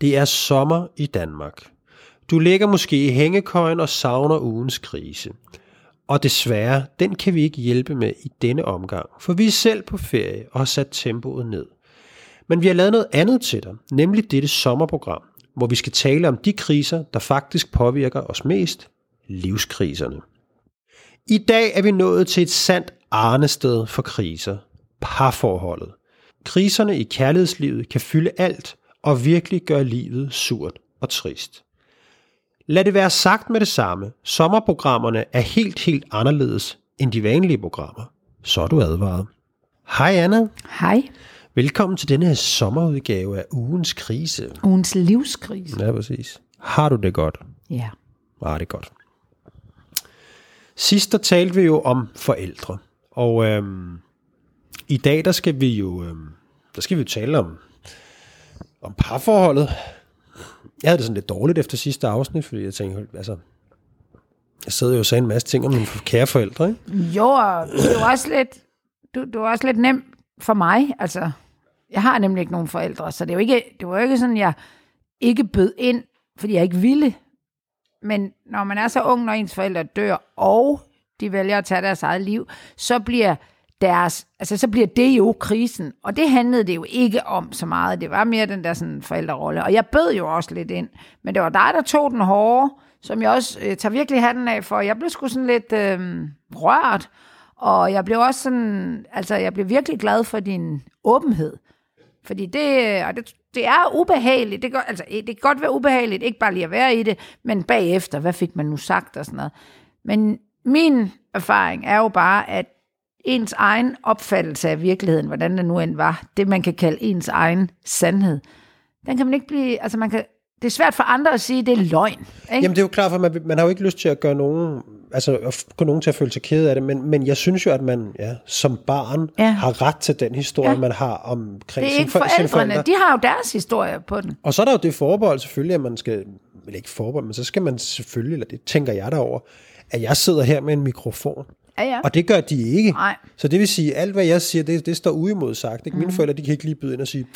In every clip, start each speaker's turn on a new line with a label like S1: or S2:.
S1: Det er sommer i Danmark. Du ligger måske i hængekøjen og savner ugens krise. Og desværre, den kan vi ikke hjælpe med i denne omgang, for vi er selv på ferie og har sat tempoet ned. Men vi har lavet noget andet til dig, nemlig dette sommerprogram, hvor vi skal tale om de kriser, der faktisk påvirker os mest, livskriserne. I dag er vi nået til et sandt arnested for kriser, parforholdet. Kriserne i kærlighedslivet kan fylde alt og virkelig gøre livet surt og trist. Lad det være sagt med det samme. Sommerprogrammerne er helt, helt anderledes end de vanlige programmer. Så er du advaret. Hej Anna.
S2: Hej.
S1: Velkommen til denne sommerudgave af ugens krise.
S2: Ugens livskrise.
S1: Ja, præcis. Har du det godt?
S2: Ja.
S1: Ja, det godt. Sidst der talte vi jo om forældre. Og øhm, i dag der skal vi jo øhm, der skal vi jo tale om, om parforholdet. Jeg havde det sådan lidt dårligt efter sidste afsnit, fordi jeg tænkte, altså, jeg sad jo og sagde en masse ting om mine kære forældre, ikke?
S2: Jo, og det er også lidt, du, du er også lidt nem for mig. Altså, jeg har nemlig ikke nogen forældre, så det, er jo ikke, det var ikke sådan, jeg ikke bød ind, fordi jeg ikke ville. Men når man er så ung, når ens forældre dør, og de vælger at tage deres eget liv, så bliver deres, altså så bliver det jo krisen. Og det handlede det jo ikke om så meget. Det var mere den der sådan forældrerolle. Og jeg bød jo også lidt ind. Men det var dig, der tog den hårde, som jeg også øh, tager virkelig handen af for. Jeg blev sgu sådan lidt øh, rørt. Og jeg blev også sådan, altså jeg blev virkelig glad for din åbenhed. Fordi det, øh, og det, det er ubehageligt. Det gør, altså, det kan godt være ubehageligt, ikke bare lige at være i det, men bagefter, hvad fik man nu sagt og sådan noget. Men min erfaring er jo bare, at ens egen opfattelse af virkeligheden, hvordan det nu end var, det man kan kalde ens egen sandhed, den kan man ikke blive, altså man kan, det er svært for andre at sige, at det er løgn. Ikke?
S1: Jamen det er jo klart, for man, man har jo ikke lyst til at gøre nogen, altså at få nogen til at føle sig ked af det, men, men jeg synes jo, at man ja, som barn ja. har ret til den historie, ja. man har omkring
S2: det er ikke forældrene, forældre. de har jo deres historie på den.
S1: Og så er der jo det forbehold selvfølgelig, at man skal, eller ikke forbehold, men så skal man selvfølgelig, eller det tænker jeg derover, at jeg sidder her med en mikrofon,
S2: Ja, ja.
S1: Og det gør de ikke.
S2: Nej.
S1: Så det vil sige, alt hvad jeg siger, det, det står uimodsagt. Ikke? Mine mm. forældre, de kan ikke lige byde ind og sige,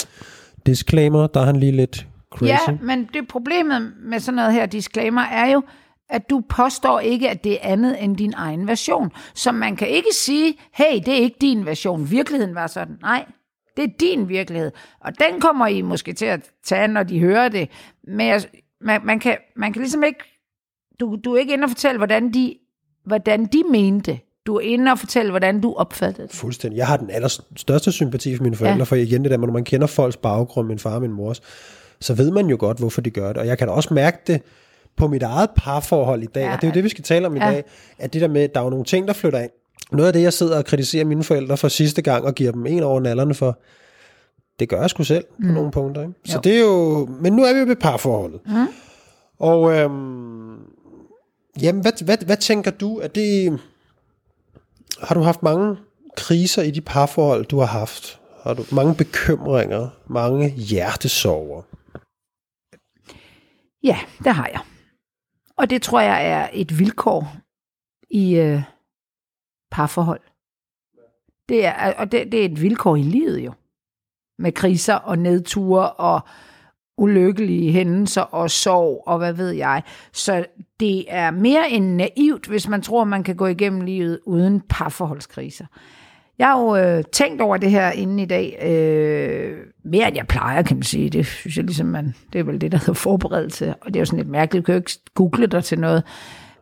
S1: disclaimer, der er han lige lidt crazy.
S2: Ja, men det problemet med sådan noget her disclaimer er jo, at du påstår ikke, at det er andet end din egen version. Så man kan ikke sige, hey, det er ikke din version. Virkeligheden var sådan. Nej, det er din virkelighed. Og den kommer I måske til at tage, når de hører det. Men jeg, man, man, kan, man kan ligesom ikke... Du, du er ikke inde og fortælle, hvordan de, hvordan de mente, du er inde og fortælle, hvordan du opfattede det.
S1: Fuldstændig. Jeg har den allerstørste sympati for mine forældre, ja. for igen det der, når man kender folks baggrund, min far og min mors, så ved man jo godt, hvorfor de gør det. Og jeg kan da også mærke det på mit eget parforhold i dag, ja. og det er jo det, vi skal tale om i ja. dag, at det der med, der er jo nogle ting, der flytter ind. Noget af det, jeg sidder og kritiserer mine forældre for sidste gang, og giver dem en over nallerne for, det gør jeg sgu selv på mm. nogle punkter. Ikke? Så jo. det er jo, men nu er vi jo ved parforholdet. Mm. Og øhm, jamen, hvad, hvad, hvad tænker du, at det, har du haft mange kriser i de parforhold, du har haft? Har du mange bekymringer, mange hjertesover?
S2: Ja, det har jeg. Og det tror jeg er et vilkår i øh, parforhold. Det er, og det, det er et vilkår i livet jo. Med kriser og nedture og ulykkelige hændelser og sorg og hvad ved jeg. Så det er mere end naivt, hvis man tror, man kan gå igennem livet uden parforholdskriser. Jeg har jo øh, tænkt over det her inden i dag, øh, mere end jeg plejer, kan man sige. Det synes jeg ligesom, man, det er vel det, der hedder forberedelse, og det er jo sådan lidt mærkeligt, du kan jo ikke google dig til noget.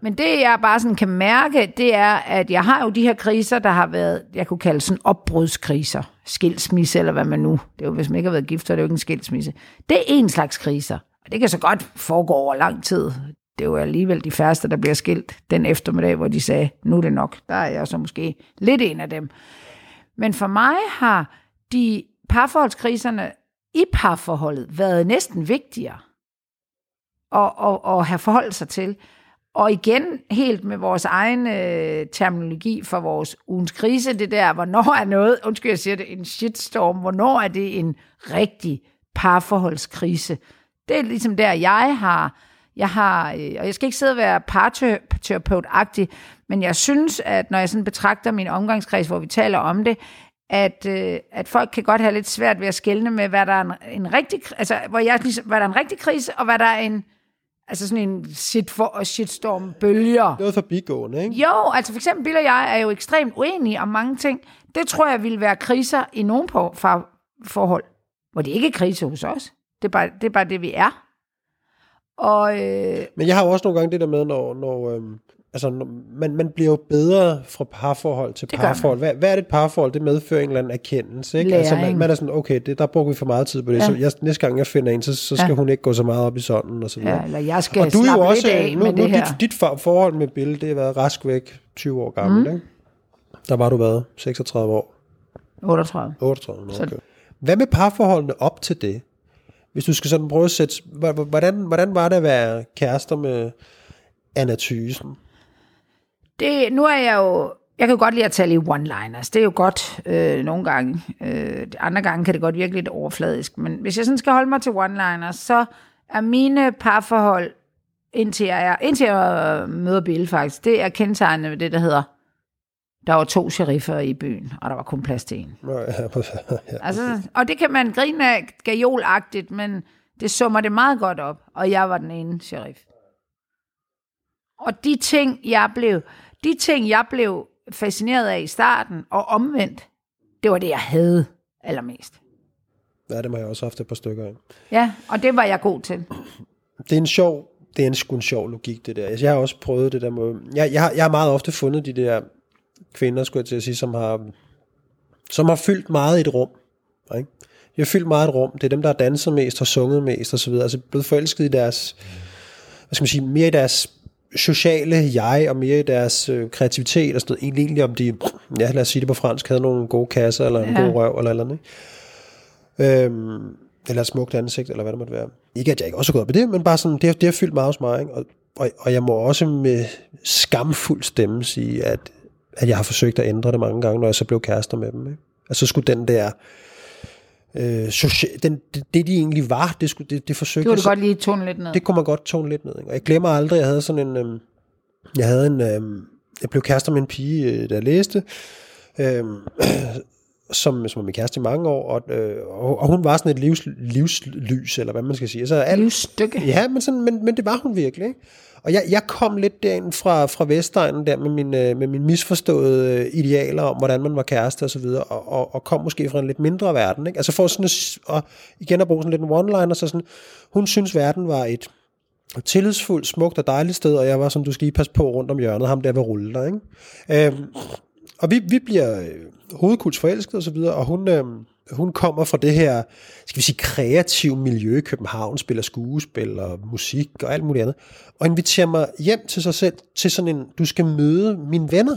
S2: Men det, jeg bare sådan kan mærke, det er, at jeg har jo de her kriser, der har været, jeg kunne kalde sådan opbrudskriser. Skilsmisse, eller hvad man nu. Det er jo, hvis man ikke har været gift, så er det jo ikke en skilsmisse. Det er en slags kriser. Og det kan så godt foregå over lang tid. Det er jo alligevel de færreste, der bliver skilt den eftermiddag, hvor de sagde, nu er det nok. Der er jeg så måske lidt en af dem. Men for mig har de parforholdskriserne i parforholdet været næsten vigtigere at, at, at have forholdt sig til. Og igen, helt med vores egen øh, terminologi for vores ugens krise, det der, hvornår er noget, undskyld, jeg siger det, en shitstorm, hvornår er det en rigtig parforholdskrise? Det er ligesom der, jeg har, jeg har, øh, og jeg skal ikke sidde og være parterapeut men jeg synes, at når jeg sådan betragter min omgangskreds, hvor vi taler om det, at, øh, at folk kan godt have lidt svært ved at skelne med, hvad der er en, en rigtig, altså, hvor jeg, ligesom, hvad der er en rigtig krise, og hvad der er en, altså sådan en shit for, shitstorm bølger.
S1: Noget forbigående, ikke?
S2: Jo, altså for eksempel Bill og jeg er jo ekstremt uenige om mange ting. Det tror jeg ville være kriser i nogle på, for, forhold, hvor det ikke er krise hos os. Det er bare det, er bare det vi er. Og, øh,
S1: Men jeg har jo også nogle gange det der med, når, når øhm, altså, man, man bliver jo bedre fra parforhold til
S2: Det
S1: parforhold. Hvad, hvad er det et parforhold? Det medfører en eller anden erkendelse, ikke? Altså, man, man er sådan, okay, det, der bruger vi for meget tid på det,
S2: Ja.
S1: så jeg, næste gang jeg finder en, så, så skal
S2: Ja.
S1: hun ikke gå så meget op i sådan, og så videre.
S2: ja, eller jeg skal
S1: og du er jo også,
S2: lidt af
S1: nu,
S2: med
S1: nu
S2: det her.
S1: dit, dit for- forhold med Bill, det har været rask væk 20 år gammel, mm. ikke? Der var du været 36 år,
S2: 38.
S1: 38 år.
S2: Så-
S1: Okay. Hvad med parforholdene op til det? Hvis du skal sådan prøve at sætte, hvordan, hvordan var det at være kærester med Anna Thysen?
S2: Det, nu er jeg jo... Jeg kan jo godt lide at tale i one-liners. Det er jo godt øh, nogle gange. Øh, andre gange kan det godt virke lidt overfladisk. Men hvis jeg sådan skal holde mig til one-liners, så er mine parforhold, indtil jeg, er, indtil jeg møder Bill faktisk, det er kendetegnende ved det, der hedder, der var to sheriffer i byen, og der var kun plads til en.
S1: Ja.
S2: Altså, og det kan man grine af gajolagtigt, men det summer det meget godt op, og jeg var den ene sheriff. Og de ting, jeg blev, de ting, jeg blev fascineret af i starten, og omvendt, det var det, jeg havde allermest.
S1: ja, det må jeg også haft et par stykker af.
S2: Ja, og det var jeg god til.
S1: Det er en sjov, det er en sgu en sjov logik, det der. Altså, jeg har også prøvet det der med, jeg, jeg, har, jeg har meget ofte fundet de der kvinder, skulle jeg til at sige, som har, som har fyldt meget i et rum. Ikke? De har fyldt meget et rum. Det er dem, der har danset mest, har sunget mest osv. Altså blevet forelsket i deres, hvad skal man sige, mere i deres sociale jeg, og mere i deres øh, kreativitet og sådan noget. Egentlig, egentlig om de, ja lad os sige det på fransk, havde nogle gode kasser, eller en
S2: Ja.
S1: god røv, eller eller andet. Ikke? Øhm, eller et smukt ansigt, eller hvad det måtte være. Ikke at jeg ikke også er gået op i det, men bare sådan, det har, det har fyldt meget hos mig. Ikke? Og, og, og jeg må også med skamfuld stemme sige, at, at jeg har forsøgt at ændre det mange gange, når jeg så blev kærester med dem. Ikke? Altså så skulle den der, øh, socia- den, det, det de egentlig var, det, skulle, det, det forsøgte
S2: Det kunne du godt lige tone lidt ned.
S1: det kunne man godt tone lidt ned. Ikke? Og jeg glemmer aldrig, jeg havde sådan en, øhm, jeg havde en, øhm, jeg blev kærester med en pige, øh, jeg læste, øhm, som, som var min kæreste i mange år, og, øh, og, og hun var sådan et livs, livslys, eller hvad man skal sige. Så alt,
S2: Livsstykke.
S1: Ja, men, sådan, men, men det var hun virkelig. Ikke? Og jeg, jeg kom lidt derind fra, fra Vestegnen der med min, øh, med mine misforståede øh, idealer om, hvordan man var kæreste og så videre, og, og, og kom måske fra en lidt mindre verden. Ikke? Altså for sådan at, og igen at bruge sådan lidt en one-liner, så sådan, hun synes verden var et tillidsfuldt, smukt og dejligt sted, og jeg var som, du skal lige passe på rundt om hjørnet, ham der vil rulle dig. Ikke? Øhm, og vi, vi bliver øh, hovedkuls forelsket og så videre, og hun, Øhm, hun kommer fra det her, skal vi sige, kreative miljø i København, spiller skuespil og musik og alt muligt andet, og inviterer mig hjem til sig selv, til sådan en, du skal møde mine venner.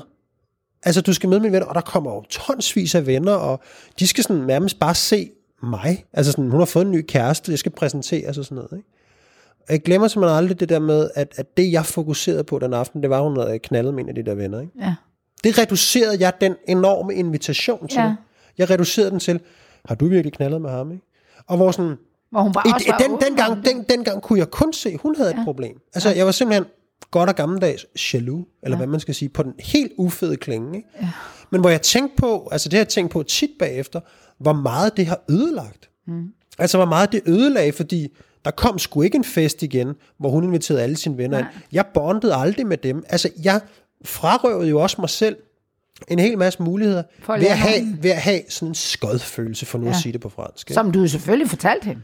S1: Altså, du skal møde mine venner, og der kommer jo tonsvis af venner, og de skal sådan nærmest bare se mig. Altså sådan, hun har fået en ny kæreste, jeg skal præsenteres og sådan noget, ikke? Og jeg glemmer simpelthen aldrig det der med, at, at det, jeg fokuserede på den aften, det var, at hun havde knaldet med en af de der venner, ikke?
S2: Ja.
S1: Det reducerede jeg den enorme invitation til.
S2: Ja.
S1: Jeg reducerede den til, har du virkelig knaldet med ham, ikke? Og hvor sådan,
S2: Hvor hun bare var
S1: den,
S2: åben om
S1: dengang,
S2: det.
S1: den, dengang kunne jeg kun se, hun havde et problem. Altså, jeg var simpelthen godt og gammeldags jaloux, eller hvad man skal sige, på den helt ufede klinge. Ikke?
S2: Ja.
S1: Men hvor jeg tænkte på, altså det har jeg tænkt på tit bagefter, hvor meget det har ødelagt. Mm. Altså, hvor meget det ødelagde, fordi der kom sgu ikke en fest igen, hvor hun inviterede alle sine venner ind. Jeg bondede aldrig med dem. Altså, jeg frarøvede jo også mig selv en hel masse muligheder
S2: at
S1: ved, at have,
S2: nogen.
S1: ved at have sådan en skodfølelse, for nu ja. at sige det på fransk. Ikke?
S2: Som du selvfølgelig fortalte hende.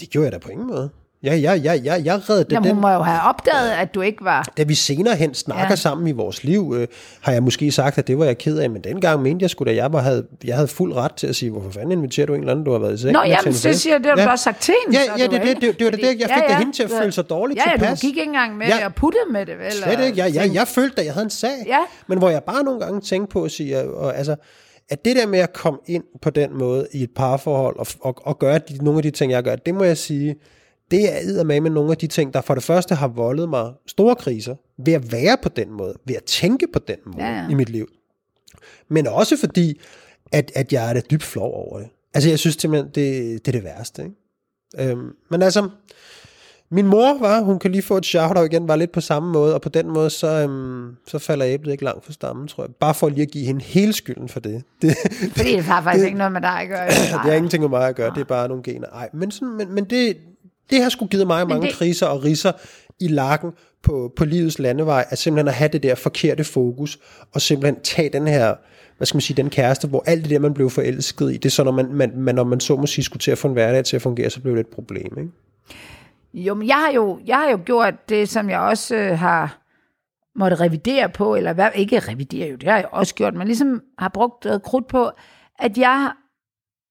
S1: Det gjorde jeg da på ingen måde. Ja, ja, ja, ja, jeg reddede
S2: Jamen,
S1: den.
S2: hun må jo have opdaget, at du ikke var...
S1: Da vi senere hen snakker ja.
S2: Ja.
S1: sammen i vores liv, øh, har jeg måske sagt, at det var jeg ked af, men dengang mente jeg sgu da, jeg var, havde, jeg havde fuld ret til at sige, hvorfor fanden inviterer du en eller anden, du har været i seng
S2: Nå,
S1: med
S2: jamen,
S1: en
S2: det
S1: fest?"
S2: siger det har du da sagt til hende.
S1: Ja, ja, det, det, det, det var det, jeg fik da hende til at føle sig dårligt
S2: ja, ja,
S1: tilpas.
S2: du gik ikke engang med
S1: Ja.
S2: at putte med det, vel?
S1: Slet ikke. Jeg, jeg, jeg følte, at jeg havde en sag.
S2: Ja.
S1: Men hvor jeg bare nogle gange tænkte på at sige, at, og, altså, at det der med at komme ind på den måde i et parforhold og, og, og gøre de, nogle af de ting, jeg gør, det må jeg sige, det er med med nogle af de ting, der for det første har voldet mig store kriser, ved at være på den måde, ved at tænke på den måde
S2: Ja, ja.
S1: i mit liv. Men også fordi, at, at jeg er da dybt flov over det. Altså, jeg synes simpelthen, det, det er det værste. Ikke? Øhm, men altså, Min mor var, hun kan lige få et shout igen, var lidt på samme måde, og på den måde, så, øhm, så falder æblet ikke langt fra stammen, tror jeg. Bare for lige at give hende hele skylden for det. det
S2: Fordi det har faktisk det, ikke noget med dig at gøre.
S1: det har ingenting med mig at gøre, det er bare nogle gener. Ej, men, sådan, men, men det, det har sgu givet mig mange det... kriser og riser i lakken på, på livets landevej, at simpelthen at have det der forkerte fokus, og simpelthen tage den her, hvad skal man sige, den kæreste, hvor alt det der, man blev forelsket i, det er så, når man, man, man når man så må sige, skulle til at få en hverdag til at fungere, så blev det et problem, ikke?
S2: Jo, men jeg har jo, jeg har jo gjort det, som jeg også øh, har måtte revidere på, eller hvad, ikke revidere jo, det har jeg også gjort, men ligesom har brugt øh, krudt på, at jeg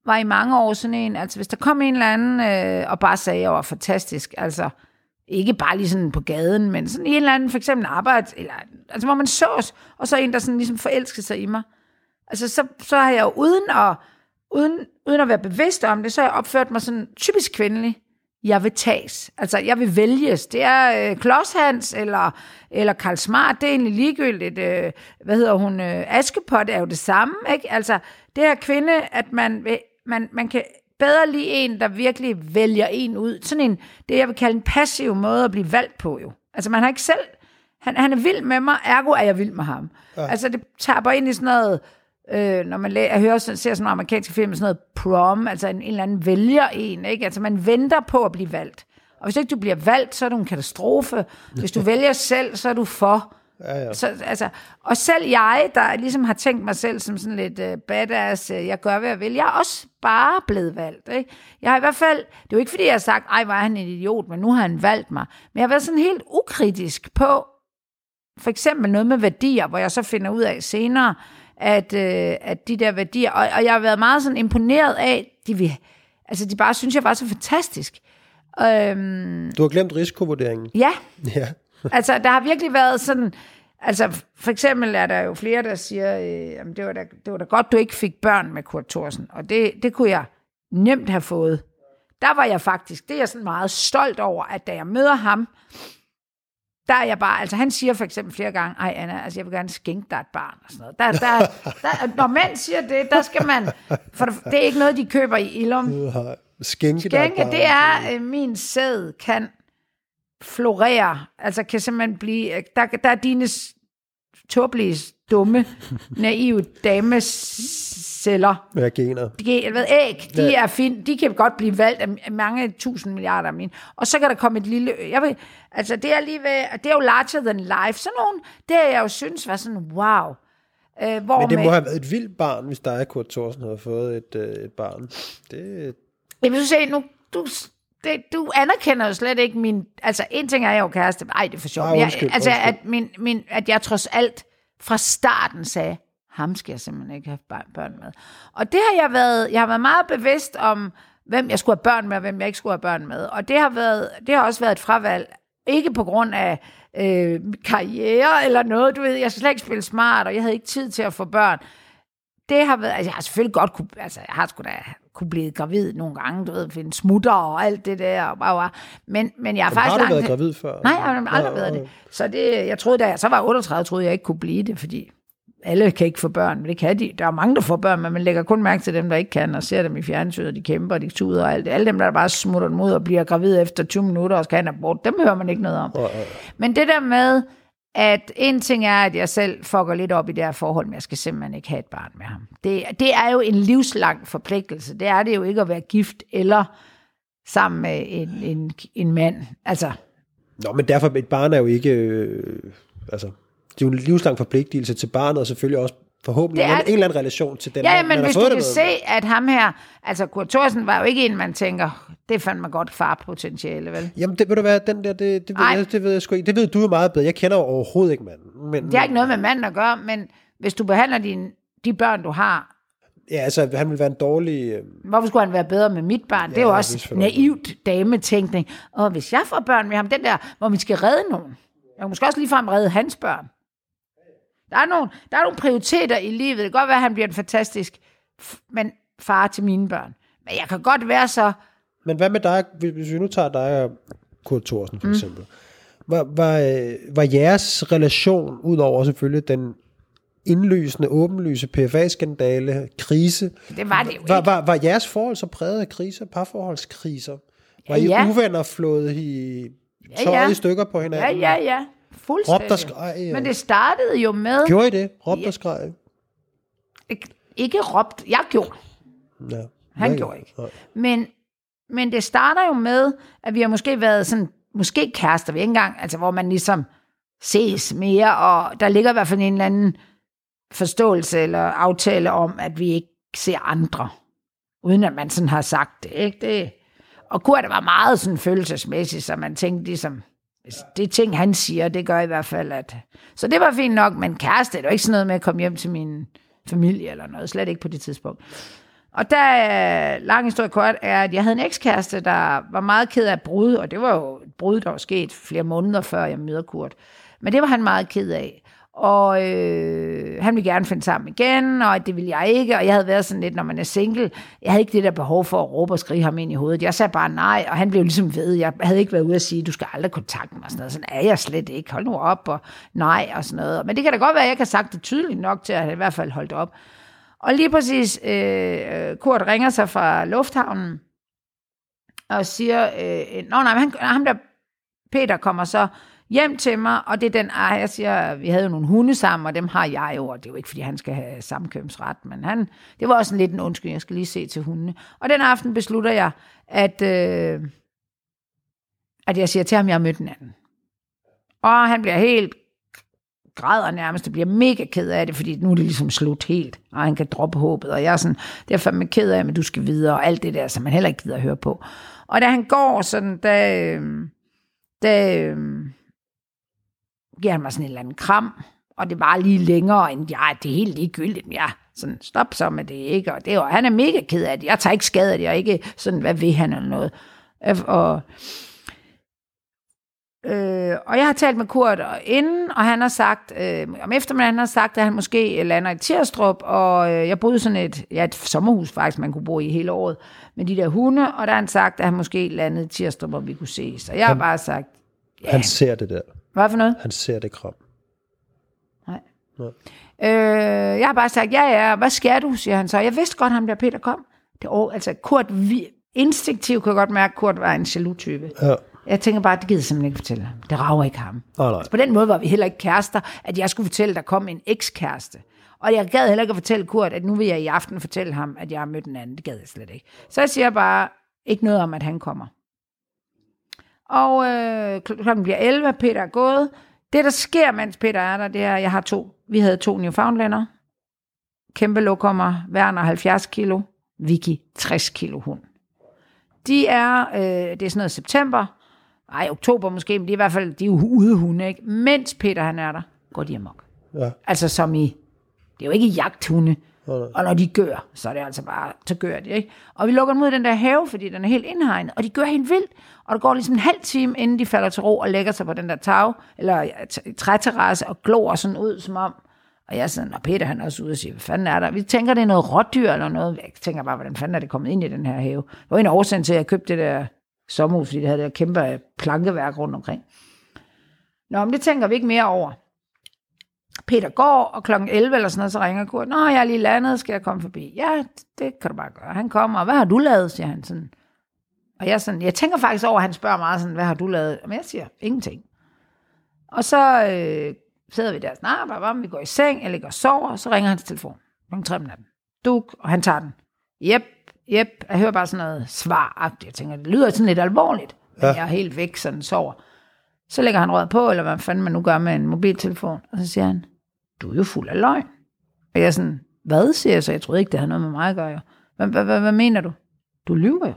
S2: var i mange år sådan en, altså hvis der kom en eller anden øh, og bare sagde, at jeg var fantastisk, altså ikke bare lige sådan på gaden, men sådan en eller anden, for eksempel arbejde, eller, altså hvor man sås, og så en, der sådan ligesom forelskede sig i mig. Altså så, så har jeg jo uden at, uden, uden at være bevidst om det, så har jeg opført mig sådan typisk kvindelig jeg vil tages. Altså, jeg vil vælges. Det er øh, Klodshans eller, eller Karl Smart, det er egentlig ligegyldigt. Øh, hvad hedder hun? Øh, Askepot er jo det samme, ikke? Altså, det her kvinde, at man, man, man kan bedre lide en, der virkelig vælger en ud. Sådan en, det jeg vil kalde en passiv måde at blive valgt på, jo. Altså, man har ikke selv... Han, han er vild med mig, ergo er jeg vild med ham. Ja. Altså, det taber ind i sådan noget øh, når man læ- jeg hører, ser sådan nogle amerikanske film, sådan noget prom, altså en, en eller anden vælger en, ikke? Altså man venter på at blive valgt. Og hvis ikke du bliver valgt, så er du en katastrofe. Hvis du vælger selv, så er du for. Ja, ja. Så, altså, og selv jeg, der ligesom har tænkt mig selv som sådan lidt uh, badass, uh, jeg gør, hvad jeg vil, jeg er også bare blevet valgt. Ikke? Jeg har i hvert fald, det er jo ikke fordi, jeg har sagt, ej, var han en idiot, men nu har han valgt mig. Men jeg har været sådan helt ukritisk på, for eksempel noget med værdier, hvor jeg så finder ud af senere, at, øh, at de der værdier, og, og jeg har været meget sådan imponeret af, de vil, altså de bare synes, jeg var så fantastisk.
S1: Øhm, du har glemt risikovurderingen.
S2: Ja. ja. Altså, der har virkelig været sådan, altså for eksempel er der jo flere, der siger, øh, jamen, det, var da, det var da godt, du ikke fik børn med Kurt Thorsen, og det, det kunne jeg nemt have fået. Der var jeg faktisk, det er jeg sådan meget stolt over, at da jeg møder ham, der er jeg bare, altså han siger for eksempel flere gange, ej Anna, altså jeg vil gerne skænke dig et barn, og sådan noget. Der, der, der, når mænd siger det, der skal man, for det er ikke noget, de køber i Ilum.
S1: Skænke,
S2: skænke det er, øh, min sæd kan florere, altså kan simpelthen blive, der, der er dine tåbelige, dumme, naive dameceller.
S1: Hvad gener?
S2: De, ved, æg, de ja. er fint, de kan godt blive valgt af mange tusind milliarder af mine. Og så kan der komme et lille, jeg ved, altså det er lige ved, det er jo larger than life, sådan nogle, det er jeg jo synes var sådan, wow.
S1: Øh, hvor Men det med, må have været et vildt barn, hvis der er Kurt Thorsen havde fået et, øh, et barn. Det...
S2: Jeg vil se, nu, du, det, du anerkender jo slet ikke min... Altså, en ting er, jeg jo kæreste. Ej, det er for sjovt. Ah, undskyld, jeg, altså, undskyld. At, min, min, at jeg trods alt fra starten sagde, ham skal jeg simpelthen ikke have børn med. Og det har jeg været... Jeg har været meget bevidst om, hvem jeg skulle have børn med, og hvem jeg ikke skulle have børn med. Og det har, været, det har også været et fravalg. Ikke på grund af øh, karriere eller noget. Du ved, jeg skal slet ikke spille smart, og jeg havde ikke tid til at få børn. Det har været... Altså, jeg har selvfølgelig godt kunne... Altså, jeg har sgu da kunne blive gravid nogle gange, du ved, finde smutter og alt det der. Og bare, bare. Men, men jeg har faktisk...
S1: Har du været gravid før?
S2: Nej, jeg har aldrig ja, været det. Så det, jeg troede, da jeg så var 38, troede jeg ikke kunne blive det, fordi alle kan ikke få børn, men det kan de. Der er mange, der får børn, men man lægger kun mærke til dem, der ikke kan, og ser dem i fjernsynet, og de kæmper, og de tuder og alt det. Alle dem, der bare smutter dem ud og bliver gravid efter 20 minutter og skal have en abort, dem hører man ikke noget om. Men det der med, at en ting er, at jeg selv fucker lidt op i det her forhold, men jeg skal simpelthen ikke have et barn med ham. Det, det er jo en livslang forpligtelse. Det er det jo ikke at være gift eller sammen med en, en, en mand. Altså.
S1: Nå, men derfor, et barn er jo ikke... Øh, altså, det er jo en livslang forpligtelse til barnet, og selvfølgelig også forhåbentlig er, en eller anden relation til den,
S2: ja, man, men hvis du kan se, at ham her, altså Kurt Thorsen var jo ikke en, man tænker, det fandt man godt farpotentiale, vel?
S1: Jamen, det vil du være, den der, det, det, ved, jeg, det ved jeg sgu ikke. Det ved du jo meget bedre. Jeg kender jo overhovedet ikke manden.
S2: Men, det har ikke noget med manden at gøre, men hvis du behandler din, de børn, du har,
S1: Ja, altså, han vil være en dårlig... Øh...
S2: Hvorfor skulle han være bedre med mit barn? Ja, det er jo også naivt dametænkning. Og hvis jeg får børn med ham, den der, hvor vi skal redde nogen. Jeg kan måske også ligefrem redde hans børn. Der er, nogle, der er nogle prioriteter i livet. Det kan godt være, at han bliver en fantastisk men far til mine børn. Men jeg kan godt være så...
S1: Men hvad med dig, hvis vi nu tager dig og Kurt Thorsen for mm. eksempel. Var, var, var jeres relation, udover selvfølgelig den indlysende, åbenlyse PFA-skandale, krise,
S2: det var det jo
S1: var, var, var jeres forhold så præget af kriser, parforholdskriser? Var I
S2: Ja.
S1: uvenner flået i
S2: Ja,
S1: tøjet
S2: ja.
S1: i stykker på
S2: Ja,
S1: hinanden?
S2: ja, ja. Fuldstændig.
S1: Råbte og skreg?
S2: Men det startede jo med...
S1: Gjorde I det? Råbte og skreg?
S2: Ikke, ikke råbt. Jeg gjorde.
S1: Ja.
S2: Han
S1: Ja,
S2: gjorde ikke.
S1: ja.
S2: Men, men det starter jo med, at vi har måske været sådan, måske kærester vi ikke engang, altså hvor man ligesom ses mere, og der ligger i hvert fald en eller anden forståelse eller aftale om, at vi ikke ser andre, uden at man sådan har sagt det, ikke? Det, og Kurt var meget sådan følelsesmæssigt, så man tænkte ligesom, Altså, det ting, han siger, det gør i hvert fald, at... Så det var fint nok, men kæreste, det var ikke sådan noget med at komme hjem til min familie eller noget, slet ikke på det tidspunkt. Og der, lang historie kort, er, at jeg havde en ekskæreste, der var meget ked af brud, og det var jo et brud, der var sket flere måneder før jeg møder Kurt. Men det var han meget ked af. Og øh, han ville gerne finde sammen igen, og det ville jeg ikke, og jeg havde været sådan lidt, når man er single, jeg havde ikke det der behov for at råbe og skrige ham ind i hovedet. Jeg sagde bare nej, og han blev ligesom ved. Jeg havde ikke været ude at sige, du skal aldrig kontakte mig, og sådan noget. Sådan er jeg slet ikke. Hold nu op, og nej, og sådan noget. Men det kan da godt være, at jeg ikke har sagt det tydeligt nok til, at han i hvert fald holdt op. Og lige præcis, øh, øh Kurt ringer sig fra lufthavnen, og siger, øh, Nå nej, men han, ham der, Peter kommer så hjem til mig, og det er den, ejer, jeg siger, vi havde jo nogle hunde sammen, og dem har jeg jo, og det er jo ikke, fordi han skal have samkøbsret, men han, det var også en lidt en undskyld, jeg skal lige se til hundene. Og den aften beslutter jeg, at, øh, at jeg siger til ham, jeg har mødt en anden. Og han bliver helt græder nærmest, det bliver mega ked af det, fordi nu er det ligesom slut helt, og han kan droppe håbet, og jeg er sådan, det er fandme ked af, men du skal videre, og alt det der, som man heller ikke gider at høre på. Og da han går sådan, da, øh, da øh, giver han mig sådan en eller anden kram, og det var lige længere, end ja, det er helt ligegyldigt, ja, sådan, stop så med det, ikke? Og det jo, han er mega ked af det, jeg tager ikke skade af det, og ikke sådan, hvad vil han eller noget. Og, Øh, og jeg har talt med Kurt inden, og han har sagt, øh, om eftermiddagen han har sagt, at han måske lander i Tirstrup, og øh, jeg boede sådan et, ja, et sommerhus faktisk, man kunne bo i hele året, med de der hunde, og der har han sagt, at han måske landede i Tirstrup, hvor vi kunne ses. Og jeg har bare sagt, ja,
S1: Han ser det der.
S2: Hvad for noget?
S1: Han ser det kram.
S2: Nej.
S1: Nej.
S2: Øh, jeg har bare sagt, ja, ja, hvad skal du, siger han så. Jeg vidste godt, ham der Peter kom. Det år, altså Kurt, vi, instinktivt kunne jeg godt mærke, at Kurt var en jaloux-type.
S1: Ja.
S2: Jeg tænker bare, det gider simpelthen ikke fortælle ham. Det rager ikke ham.
S1: Nej, nej.
S2: På den måde var vi heller ikke kærester, at jeg skulle fortælle, at der kom en ekskæreste. Og jeg gad heller ikke at fortælle Kurt, at nu vil jeg i aften fortælle ham, at jeg har mødt en anden. Det gad jeg slet ikke. Så jeg siger bare ikke noget om, at han kommer. Og øh, kl- klokken bliver 11, Peter er gået. Det, der sker, mens Peter er der, det er, at jeg har to. Vi havde to Newfoundlander. Kæmpe lokummer. Werner 70 kilo. Vicky 60 kilo hund. De er, øh, det er sådan noget september. Ej, oktober måske, men de er i hvert fald, de er jo udehunde, ikke? Mens Peter han er der, går de amok.
S1: Ja.
S2: Altså som i, det er jo ikke jagthunde. Og når de gør, så er det altså bare, så gør de, ikke? Og vi lukker dem ud i den der have, fordi den er helt indhegnet, og de gør helt vildt. Og der går ligesom en halv time, inden de falder til ro og lægger sig på den der tag, eller træterrasse, og glor sådan ud, som om, og jeg er sådan, og Peter han er også ude og siger, hvad fanden er der? Vi tænker, det er noget rådyr eller noget. Jeg tænker bare, hvordan fanden er det kommet ind i den her have? Det var en årsag til, at jeg købte det der sommerhus, fordi det havde det der kæmpe plankeværk rundt omkring. Nå, men det tænker vi ikke mere over. Peter går, og klokken 11 eller sådan noget, så ringer Kurt. Nå, jeg er lige landet, skal jeg komme forbi? Ja, det kan du bare gøre. Han kommer, og hvad har du lavet, siger han sådan. Og jeg, sådan, jeg tænker faktisk over, at han spørger meget sådan, hvad har du lavet? Men jeg siger, ingenting. Og så øh, sidder vi der og snakker, bare, vi går i seng, jeg ligger og sover, og så ringer hans telefon. Klokken 3 om natten. Duk, og han tager den. Jep, jep. Jeg hører bare sådan noget svar Jeg tænker, det lyder sådan lidt alvorligt. Men
S1: Ja.
S2: jeg er helt væk, sådan sover. Så lægger han røret på, eller hvad fanden man nu gør med en mobiltelefon. Og så siger han, du er jo fuld af løgn. Og jeg er sådan, hvad siger jeg så? Jeg troede ikke, det havde noget med mig at gøre. Jo. Hvad, mener du? Du lyver jo.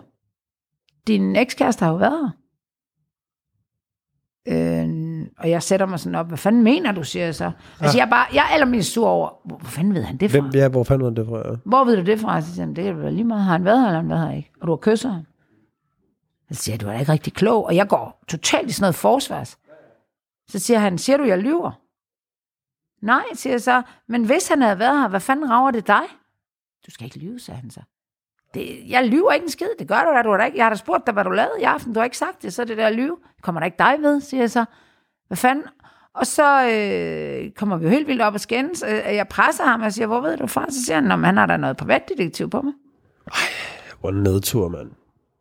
S2: Din ekskæreste har jo været her. Øh, og jeg sætter mig sådan op, hvad fanden mener du, siger jeg så. Altså, jeg er, bare, jeg er allermest sur over, hvor, hvor fanden ved han det fra?
S1: Hvem, ja, hvor fanden var det fra? Ja.
S2: Hvor ved du det fra? Så siger han, det være lige meget. Har han været her, eller han været her ikke? Og du har kysset ham. Så siger jeg, du er da ikke rigtig klog. Og jeg går totalt i sådan noget forsvars. Så siger han, siger du, jeg lyver? Nej, siger jeg så. Men hvis han havde været her, hvad fanden rager det dig? Du skal ikke lyve, sagde han så. Det, jeg lyver ikke en skid, det gør du da, du da ikke. Jeg har da spurgt dig, hvad du lavede i aften, du har ikke sagt det, så det der lyve. Det kommer der ikke dig ved, siger jeg så. Hvad fanden? Og så øh, kommer vi jo helt vildt op og skændes. Øh, Jeg presser ham og siger, hvor ved du fra? Så siger han, "Nå, men han har da noget privatdetektiv på mig.
S1: Hvor en nedtur, mand.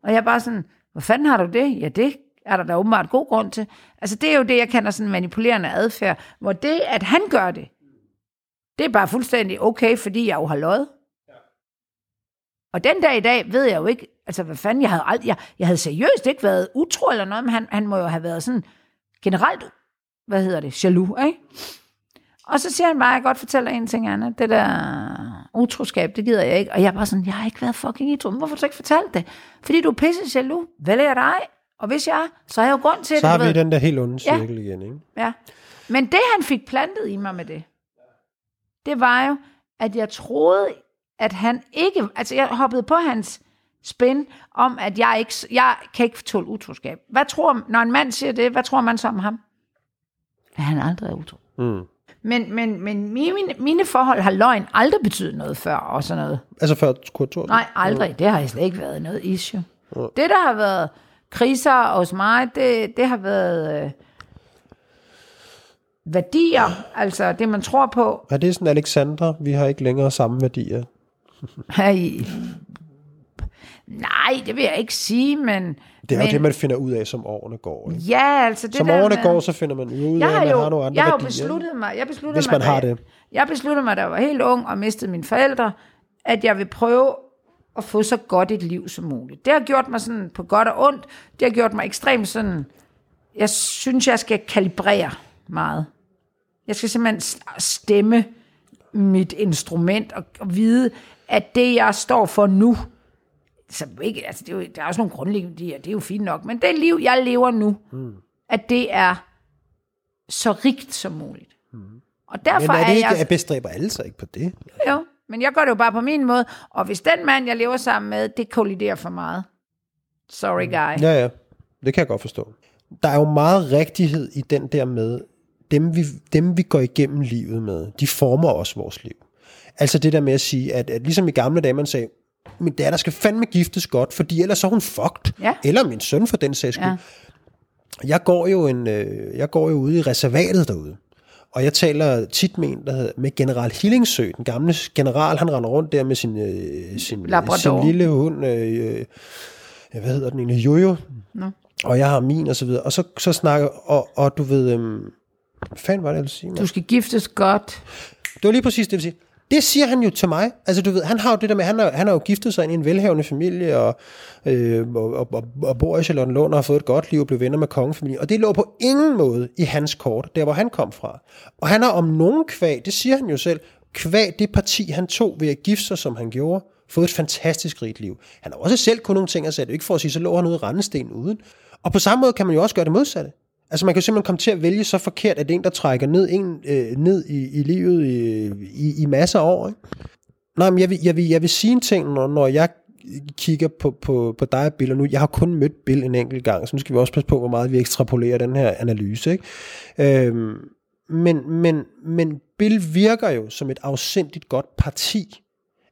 S2: Og jeg er bare sådan, Hvor fanden har du det? Ja, det er der da åbenbart god grund til. Altså, det er jo det, jeg kalder sådan manipulerende adfærd, hvor det, at han gør det, det er bare fuldstændig okay, fordi jeg jo har løjet. Og den dag i dag ved jeg jo ikke, altså hvad fanden, jeg havde, ald- jeg, jeg havde seriøst ikke været utro eller noget, men han, han må jo have været sådan generelt, hvad hedder det, jaloux, ikke? Og så siger han bare, jeg godt fortælle dig en ting, Anna, det der utroskab, det gider jeg ikke. Og jeg er bare sådan, jeg har ikke været fucking utro, men hvorfor har du så ikke fortalt det? Fordi du er pisse jaloux, vel er dig, og hvis jeg er, så har jeg jo grund til
S1: Så
S2: det,
S1: har
S2: du
S1: vi
S2: ved.
S1: den der helt onde
S2: Ja.
S1: cirkel igen, ikke?
S2: Ja. Men det, han fik plantet i mig med det, det var jo, at jeg troede, at han ikke... Altså, jeg hoppede på hans spin om, at jeg ikke jeg kan ikke tåle utroskab. Hvad tror, når en mand siger det, hvad tror man så om ham? At han aldrig er utro.
S1: Mm.
S2: Men, men, men mine, mine forhold har løgn aldrig betydet noget før, og sådan noget.
S1: Altså før Kurt Thorsen?
S2: Nej, aldrig. Det har slet ikke været noget issue. Det, der har været kriser hos mig, det, det har været øh, værdier, altså det, man tror på.
S1: Er det sådan, Alexandra, vi har ikke længere samme værdier?
S2: Hey. Nej, det vil jeg ikke sige, men...
S1: Det er
S2: men,
S1: jo det, man finder ud af, som årene går. Ikke?
S2: Ja, altså det
S1: Som
S2: der
S1: årene
S2: med,
S1: går, så finder man ud af, at
S2: har
S1: man
S2: jo,
S1: har nogle andre
S2: jeg har jo besluttet mig, jeg besluttede
S1: Hvis man har det.
S2: Jeg besluttede mig, da jeg var helt ung og mistede mine forældre, at jeg vil prøve at få så godt et liv som muligt. Det har gjort mig sådan på godt og ondt. Det har gjort mig ekstremt sådan, jeg synes, jeg skal kalibrere meget. Jeg skal simpelthen stemme mit instrument og, og vide, at det, jeg står for nu, så ikke, altså det er jo, der er også nogle grundlæggende det er jo fint nok, men det liv, jeg lever nu, mm. at det er så rigt som muligt. Mm. Og derfor
S1: Men er det ikke,
S2: jeg...
S1: jeg bestræber alle sig ikke på det?
S2: Jo, men jeg gør det jo bare på min måde. Og hvis den mand, jeg lever sammen med, det kolliderer for meget. Sorry, guy.
S1: Ja, ja. Det kan jeg godt forstå. Der er jo meget rigtighed i den der med, dem vi, dem vi går igennem livet med, de former også vores liv. Altså det der med at sige, at, at ligesom i gamle dage, man sagde, min datter skal fandme giftes godt, fordi ellers så er hun fucked.
S2: Ja.
S1: Eller min søn for den sags skyld.
S2: Ja.
S1: Jeg går jo en, øh, jeg går jo ude i reservatet derude. Og jeg taler tit med en, der hedder, med general Hillingsø, den gamle general, han render rundt der med sin, øh, sin,
S2: Labrador.
S1: sin lille hund, øh, øh, hvad hedder den egentlig, Jojo.
S2: Nå.
S1: Og jeg har min og så videre. Og så, så snakker, og, og du ved, øhm, hvad fanden var det, jeg ville sige?
S2: Du skal giftes godt.
S1: Det var lige præcis det, jeg ville sige. Det siger han jo til mig. Altså, du ved, han har jo det der med, han har, han har jo giftet sig ind i en velhavende familie, og, øh, og, og, og, bor i Charlottenlund og har fået et godt liv og blev venner med kongefamilien. Og det lå på ingen måde i hans kort, der hvor han kom fra. Og han har om nogen kvæg, det siger han jo selv, kvæg det parti, han tog ved at gifte sig, som han gjorde, fået et fantastisk rigt liv. Han har også selv kun nogle ting at sætte, ikke for at sige, så lå han ude i Randesten uden. Og på samme måde kan man jo også gøre det modsatte. Altså man kan jo simpelthen komme til at vælge så forkert, at det er en, der trækker ned, en, øh, ned i, i livet i, i, i masser af år. Ikke? Nej, men jeg vil, jeg, vil, jeg vil sige en ting, når, når jeg kigger på, på, på dig og Bill, og nu, jeg har kun mødt Bill en enkelt gang, så nu skal vi også passe på, hvor meget vi ekstrapolerer den her analyse. Ikke? Øhm, men, men, men Bill virker jo som et afsindigt godt parti.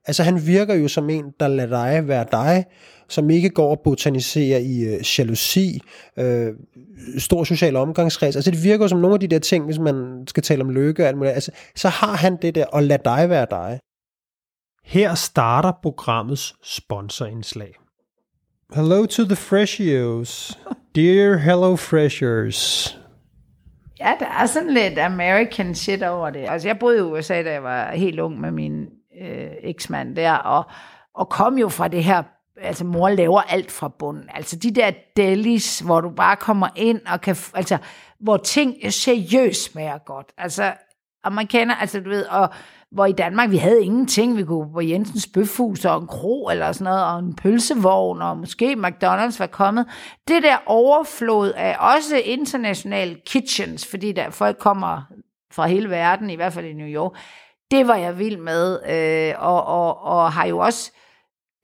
S1: Altså han virker jo som en, der lader dig være dig, som ikke går og botaniserer i øh, jalousi, øh, stor social omgangskreds. Altså det virker jo som nogle af de der ting, hvis man skal tale om lykke og alt muligt. Altså, så har han det der, og lad dig være dig. Her starter programmets sponsorindslag. Hello to the Freshios. Dear Hello Freshers.
S2: Ja, der er sådan lidt American shit over det. Altså, jeg boede i USA, da jeg var helt ung med min øh, eksmand der, og, og kom jo fra det her, altså mor laver alt fra bunden. Altså de der delis, hvor du bare kommer ind og kan, altså, hvor ting seriøst smager godt. Altså, amerikaner, altså du ved, og hvor i Danmark, vi havde ingenting. Vi kunne på Jensens Bøfhus og en kro eller sådan noget, og en pølsevogn, og måske McDonald's var kommet. Det der overflod af også internationale kitchens, fordi der folk kommer fra hele verden, i hvert fald i New York, det var jeg vild med, øh, og, og, og har jo også,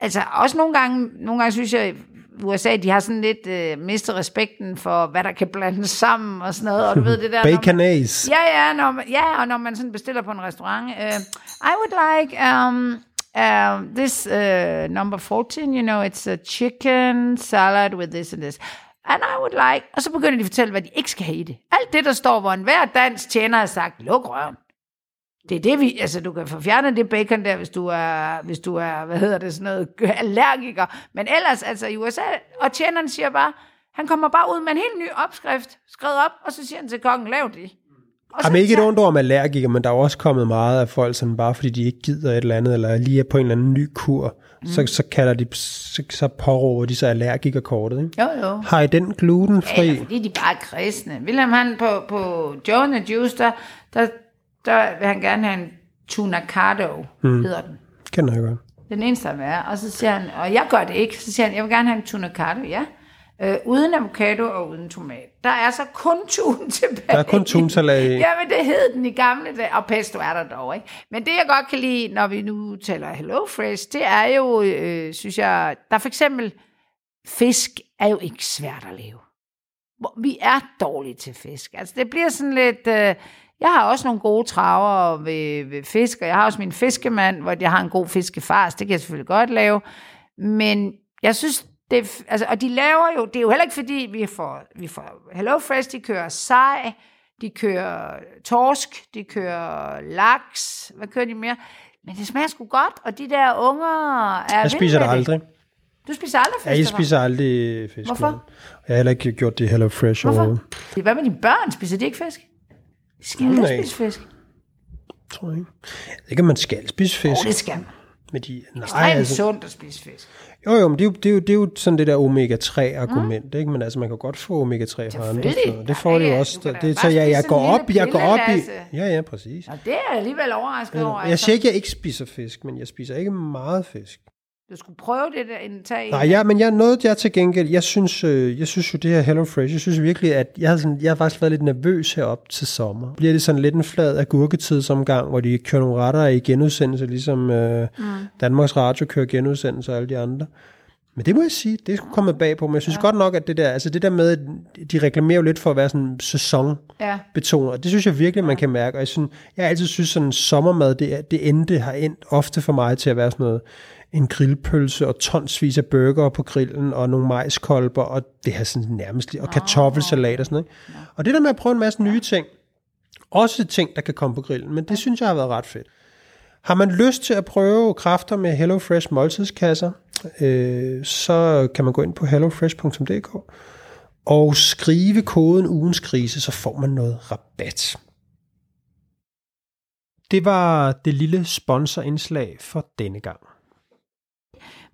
S2: altså også nogle gange, nogle gange synes jeg, USA, de har sådan lidt øh, mistet respekten for, hvad der kan blandes sammen og sådan noget, og du ved det der... man-
S1: Baconaise.
S2: Ja, ja, når man, ja, og når man sådan bestiller på en restaurant. Uh, I would like um, uh, this uh, number 14, you know, it's a chicken salad with this and this. And I would like... Og så begynder de at fortælle, hvad de ikke skal have i det. Alt det, der står, hvor enhver dansk tjener har sagt, luk røven. Det er det, vi, altså du kan få fjernet det bacon der, hvis du er, hvis du er, hvad hedder det, sådan noget, allergiker. Men ellers, altså i USA, og tjeneren siger bare, han kommer bare ud med en helt ny opskrift, skrevet op, og så siger han til kongen, lav det. Og
S1: man ikke et ondt ord om allergikere, men der er jo også kommet meget af folk, sådan bare fordi de ikke gider et eller andet, eller lige er på en eller anden ny kur, mm. så, så kalder de, så, så påråber de så allergikerkortet. Ikke?
S2: Jo, jo.
S1: Har I den glutenfri?
S2: Eller fordi de bare er kristne. William han på, på the Juice, der, der, der vil han gerne have en tuna cardo, mm. hedder den.
S1: Kender jeg godt.
S2: Den eneste der er. Og så siger han, og jeg gør det ikke, så siger han, jeg vil gerne have en tuna cardo, ja. Øh, uden avocado og uden tomat. Der er så kun tun tilbage.
S1: Der er kun tunsalat i.
S2: Ja, men det hed den i gamle dage, og pesto er der dog, ikke? Men det, jeg godt kan lide, når vi nu taler Hello Fresh, det er jo, øh, synes jeg, der er for eksempel, fisk er jo ikke svært at lave. Hvor- Vi er dårlige til fisk. Altså, det bliver sådan lidt... Øh, jeg har også nogle gode traver ved, ved fisk, og jeg har også min fiskemand, hvor jeg har en god fiskefars. Det kan jeg selvfølgelig godt lave. Men jeg synes, det, altså, og de laver jo, det er jo heller ikke fordi, vi får, vi får Hello Fresh, de kører sej, de kører torsk, de kører laks, hvad kører de mere? Men det smager sgu godt, og de der unger er
S1: Jeg spiser det aldrig.
S2: Du spiser aldrig fisk?
S1: Ja, jeg spiser aldrig fisk.
S2: Hvorfor?
S1: Jeg har heller ikke gjort det Hello Fresh.
S2: Hvorfor?
S1: overhovedet.
S2: Hvad med dine børn? Spiser de ikke fisk? Skal
S1: Nej.
S2: spise fisk.
S1: Tror jeg ikke. Jeg ikke, om man skal spise fisk.
S2: det skal man.
S1: Men de, nej,
S2: Ekstremt
S1: altså,
S2: sundt at spise fisk.
S1: jo, jo, men det er jo, det, er jo, det er jo sådan det der omega-3-argument, ikke? Men altså, man kan godt få omega-3 fra andre steder. Det får det
S2: Ja,
S1: jo
S2: ja,
S1: også. Det, så jeg, jeg går op, jeg går op i... Ja, ja, præcis.
S2: Og det er jeg alligevel overrasket over.
S1: Jeg
S2: Altså.
S1: siger ikke, at jeg ikke spiser fisk, men jeg spiser ikke meget fisk.
S2: Du skulle prøve det der indtag.
S1: Nej, ja, men jeg noget jeg til gengæld, jeg synes, øh, jeg synes jo det her Hello Fresh, jeg synes virkelig, at jeg har, sådan, jeg har faktisk været lidt nervøs herop til sommer. Bliver det sådan lidt en flad agurketidsomgang, hvor de kører nogle retter i genudsendelse, ligesom øh, mm. Danmarks Radio kører genudsendelse og alle de andre. Men det må jeg sige, det sgu kommet bag på, men jeg synes ja. godt nok, at det der, altså det der med, at de reklamerer jo lidt for at være sådan sæson
S2: Ja.
S1: og det synes jeg virkelig, man kan mærke, og jeg, synes, jeg altid synes sådan sommermad, det, det endte har endt ofte for mig til at være sådan noget, en grillpølse og tonsvis af burger på grillen, og nogle majskolber, og det her sådan nærmest, og kartoffelsalat og sådan noget. Og det der med at prøve en masse nye ting, også ting, der kan komme på grillen, men det synes jeg har været ret fedt. Har man lyst til at prøve kræfter med HelloFresh måltidskasser, øh, så kan man gå ind på hellofresh.dk og skrive koden ugens krise, så får man noget rabat. Det var det lille sponsorindslag for denne gang.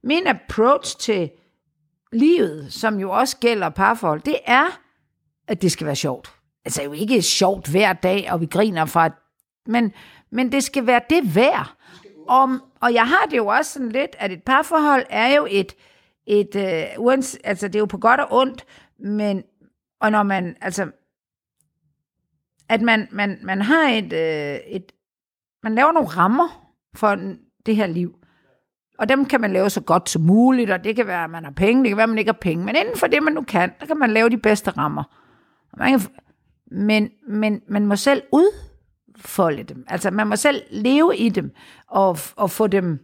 S2: Min approach til livet, som jo også gælder parforhold, det er, at det skal være sjovt. Altså jo ikke sjovt hver dag, og vi griner fra, men, men det skal være det værd. Om, og jeg har det jo også sådan lidt, at et parforhold er jo et, et øh, uans, altså det er jo på godt og ondt, men, og når man, altså, at man, man, man har et, øh, et, man laver nogle rammer for det her liv. Og dem kan man lave så godt som muligt, og det kan være, at man har penge, det kan være, at man ikke har penge. Men inden for det, man nu kan, der kan man lave de bedste rammer. Man kan, men, men man må selv ud udfolde dem. Altså, man må selv leve i dem, og, og få dem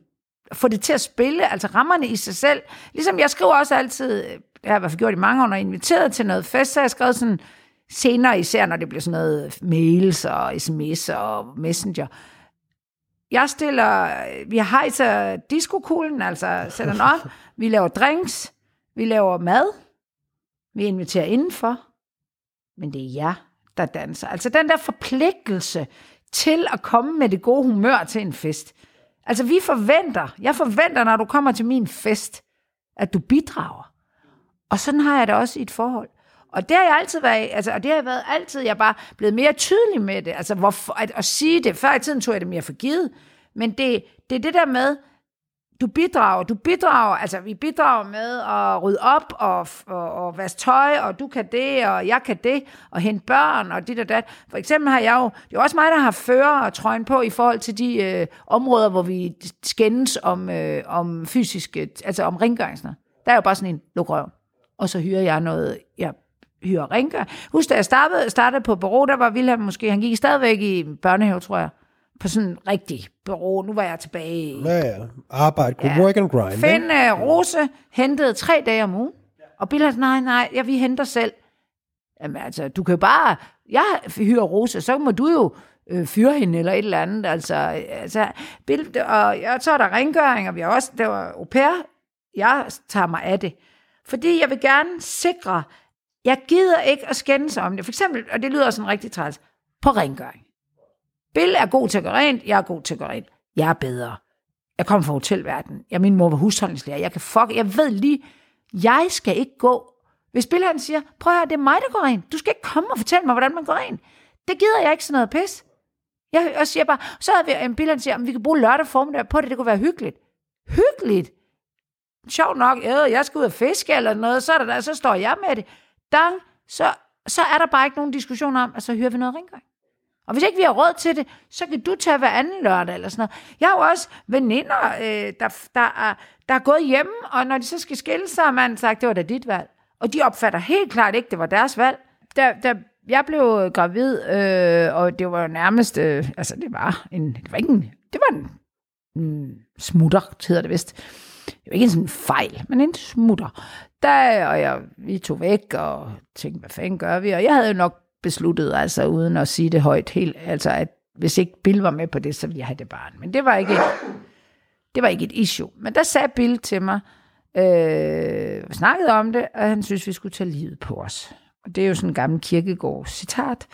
S2: få det til at spille, altså rammerne i sig selv. Ligesom jeg skriver også altid, det har jeg i hvert fald gjort i mange år, når jeg er inviteret til noget fest, så har jeg skrevet sådan, senere især, når det bliver sådan noget mails og sms'er og messenger, jeg stiller, vi hejser diskokuglen, altså sætter den op, vi laver drinks, vi laver mad, vi inviterer indenfor, men det er jer, der danser. Altså den der forpligtelse til at komme med det gode humør til en fest. Altså vi forventer, jeg forventer, når du kommer til min fest, at du bidrager. Og sådan har jeg det også i et forhold. Og det har jeg altid været, altså, og det har jeg været altid, jeg er bare blevet mere tydelig med det, altså hvorfor, at, at sige det. Før i tiden tog jeg det mere for givet, men det, det er det der med, du bidrager, du bidrager, altså vi bidrager med at rydde op og, og, og vaske tøj, og du kan det, og jeg kan det, og hente børn, og dit og dat. For eksempel har jeg jo, det er også mig, der har fører og trøjen på i forhold til de øh, områder, hvor vi skændes om, øh, om fysiske, øh, altså om rengøringsner. Der er jo bare sådan en luk røven. Og så hyrer jeg noget, jeg hyrer rengøring. Husk, da jeg startede, startede på bureau, der var Wilhelm måske, han gik stadigvæk i børnehave, tror jeg, på sådan en rigtig bureau. Nu var jeg tilbage i
S1: Ja, ja. Arbejde, ja. work and grind.
S2: Finn uh, Rose hentede tre dage om ugen. Og Bill nej, nej, ja, vi henter selv. Jamen altså, du kan jo bare, jeg hyrer Rose, så må du jo øh, fyre hende eller et eller andet. Altså, altså Bill, og ja, så er der rengøring, og vi har også, der var au pair. Jeg tager mig af det. Fordi jeg vil gerne sikre, jeg gider ikke at skændes om det. For eksempel, og det lyder sådan rigtig træls, på rengøring. Bill er god til at gøre rent, jeg er god til at gøre rent. Jeg er bedre. Jeg kommer fra hotelverdenen. Jeg, min mor var husholdningslærer. Jeg kan fuck, jeg ved lige, jeg skal ikke gå. Hvis Bill han siger, prøv at høre, det er mig, der går rent. Du skal ikke komme og fortælle mig, hvordan man går rent. Det gider jeg ikke sådan noget pis. Jeg, jeg siger bare, så havde vi en Bill, han siger, vi kan bruge lørdag formiddag på det, det kunne være hyggeligt. Hyggeligt? Sjovt nok, øh, jeg skal ud og fiske eller noget, så, er der, så står jeg med det. Dang, så, så er der bare ikke nogen diskussion om, at så hører vi noget rengøring. Og hvis ikke vi har råd til det, så kan du tage hver anden lørdag eller sådan noget. Jeg har jo også veninder, øh, der, der, er, der er gået hjemme, og når de så skal skille sig, har man sagt, det var da dit valg. Og de opfatter helt klart ikke, det var deres valg. Da, da jeg blev gravid, øh, og det var nærmest, øh, altså det var en, det var ikke en, det var en, en smutter, hedder det vist. Det var ikke en sådan fejl, men en smutter. Der, og jeg, vi tog væk og tænkte, hvad fanden gør vi? Og jeg havde jo nok besluttede altså uden at sige det højt, helt, altså at hvis ikke Bill var med på det, så ville jeg have det barn. Men det var ikke, det var ikke et issue. Men der sagde Bill til mig, øh, snakkede om det, og han synes, vi skulle tage livet på os. Og det er jo sådan en gammel kirkegård citat.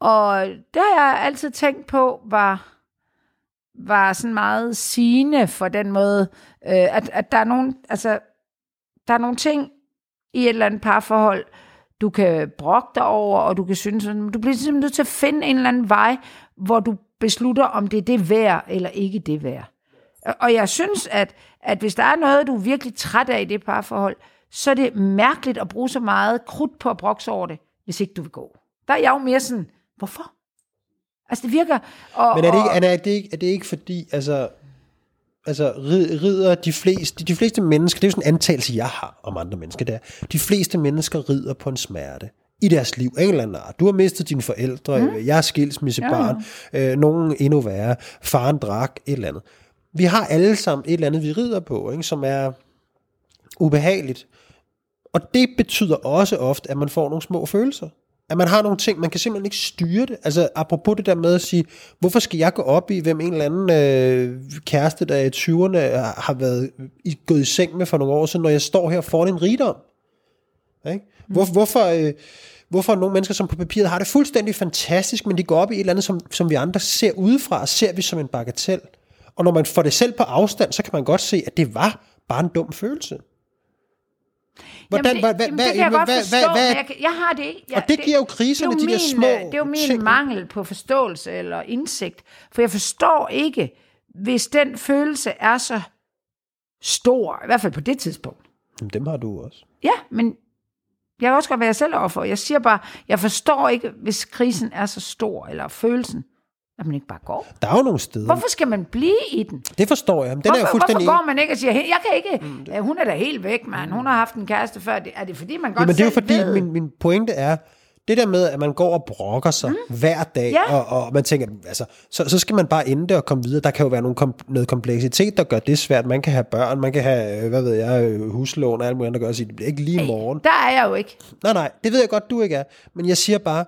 S2: Og det har jeg altid tænkt på, var, var sådan meget sigende for den måde, øh, at, at der er nogle, altså, der er nogle ting i et eller andet parforhold, du kan brokke dig over, og du kan synes, at du bliver simpelthen nødt til at finde en eller anden vej, hvor du beslutter, om det er det værd, eller ikke det værd. Og jeg synes, at, at hvis der er noget, du er virkelig træt af i det parforhold, så er det mærkeligt at bruge så meget krudt på at brokse over det, hvis ikke du vil gå. Der er jeg jo mere sådan, hvorfor? Altså det virker... Og,
S1: Men er det, ikke, Anna, er det ikke, er det ikke fordi, altså, altså rid- rider de fleste, de fleste mennesker, det er jo sådan en antagelse, jeg har om andre mennesker, der. De fleste mennesker rider på en smerte i deres liv, en eller anden art. Du har mistet dine forældre, mm. jeg er skilsmissebarn, ja, ja. Øh, nogen endnu værre, faren drak, et eller andet. Vi har alle sammen et eller andet, vi rider på, ikke, som er ubehageligt. Og det betyder også ofte, at man får nogle små følelser. At man har nogle ting, man kan simpelthen ikke styre det. Altså apropos det der med at sige, hvorfor skal jeg gå op i, hvem en eller anden øh, kæreste, der i 20'erne øh, har været i, gået i seng med for nogle år siden, når jeg står her foran en rigdom? Ikke? Hvor, hvorfor, øh, hvorfor nogle mennesker, som på papiret har det fuldstændig fantastisk, men de går op i et eller andet, som, som vi andre ser udefra, og ser vi som en bagatel. Og når man får det selv på afstand, så kan man godt se, at det var bare en dum følelse.
S2: Hvordan, jamen det, hvad, jamen, det kan jeg godt forstå, hvad, hvad, jeg, jeg har det ikke.
S1: Jeg, og det giver jo kriserne, de der små
S2: Det er jo min ting. mangel på forståelse eller indsigt. For jeg forstår ikke, hvis den følelse er så stor, i hvert fald på det tidspunkt.
S1: Jamen, dem har du også.
S2: Ja, men jeg kan også godt være jeg selv overfor. Jeg siger bare, jeg forstår ikke, hvis krisen er så stor, eller følelsen, at man ikke bare går.
S1: Der er jo nogle steder.
S2: Hvorfor skal man blive i den?
S1: Det forstår jeg. Den
S2: hvorfor,
S1: er fuldstændig...
S2: hvorfor går man ikke og siger, jeg kan ikke, mm, det... hun er da helt væk, mand. Hun har haft en kæreste før. Er det fordi, man godt
S1: Jamen, det er jo fordi,
S2: ved?
S1: min, min pointe er, det der med, at man går og brokker sig mm. hver dag,
S2: Ja.
S1: og, og man tænker, altså, så, så skal man bare ende det og komme videre. Der kan jo være nogle kom, noget kompleksitet, der gør det svært. Man kan have børn, man kan have, øh, hvad ved jeg, øh, huslån og alt muligt andet, der gør sig. Det bliver ikke lige i morgen.
S2: Der er jeg jo ikke.
S1: Nej, nej, det ved jeg godt, du ikke er. Men jeg siger bare,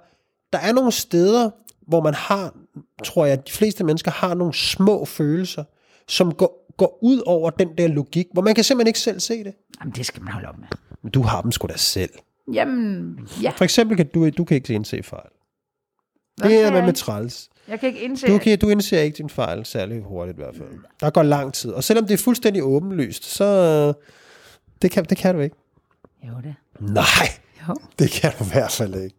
S1: der er nogle steder, hvor man har, tror jeg, de fleste mennesker har nogle små følelser, som går, går ud over den der logik, hvor man kan simpelthen ikke selv se det.
S2: Jamen, det skal man holde op med.
S1: Men du har dem sgu da selv.
S2: Jamen, ja.
S1: For eksempel kan du, du kan ikke indse fejl.
S2: Hvad
S1: Det er med
S2: jeg
S1: med træls.
S2: Jeg kan ikke indse...
S1: Du, kan, du indser ikke din fejl særlig hurtigt i hvert fald. Der går lang tid. Og selvom det er fuldstændig åbenlyst, så øh, det kan, det kan du ikke.
S2: Jo, det.
S1: Nej,
S2: Jo.
S1: det kan du i hvert fald ikke.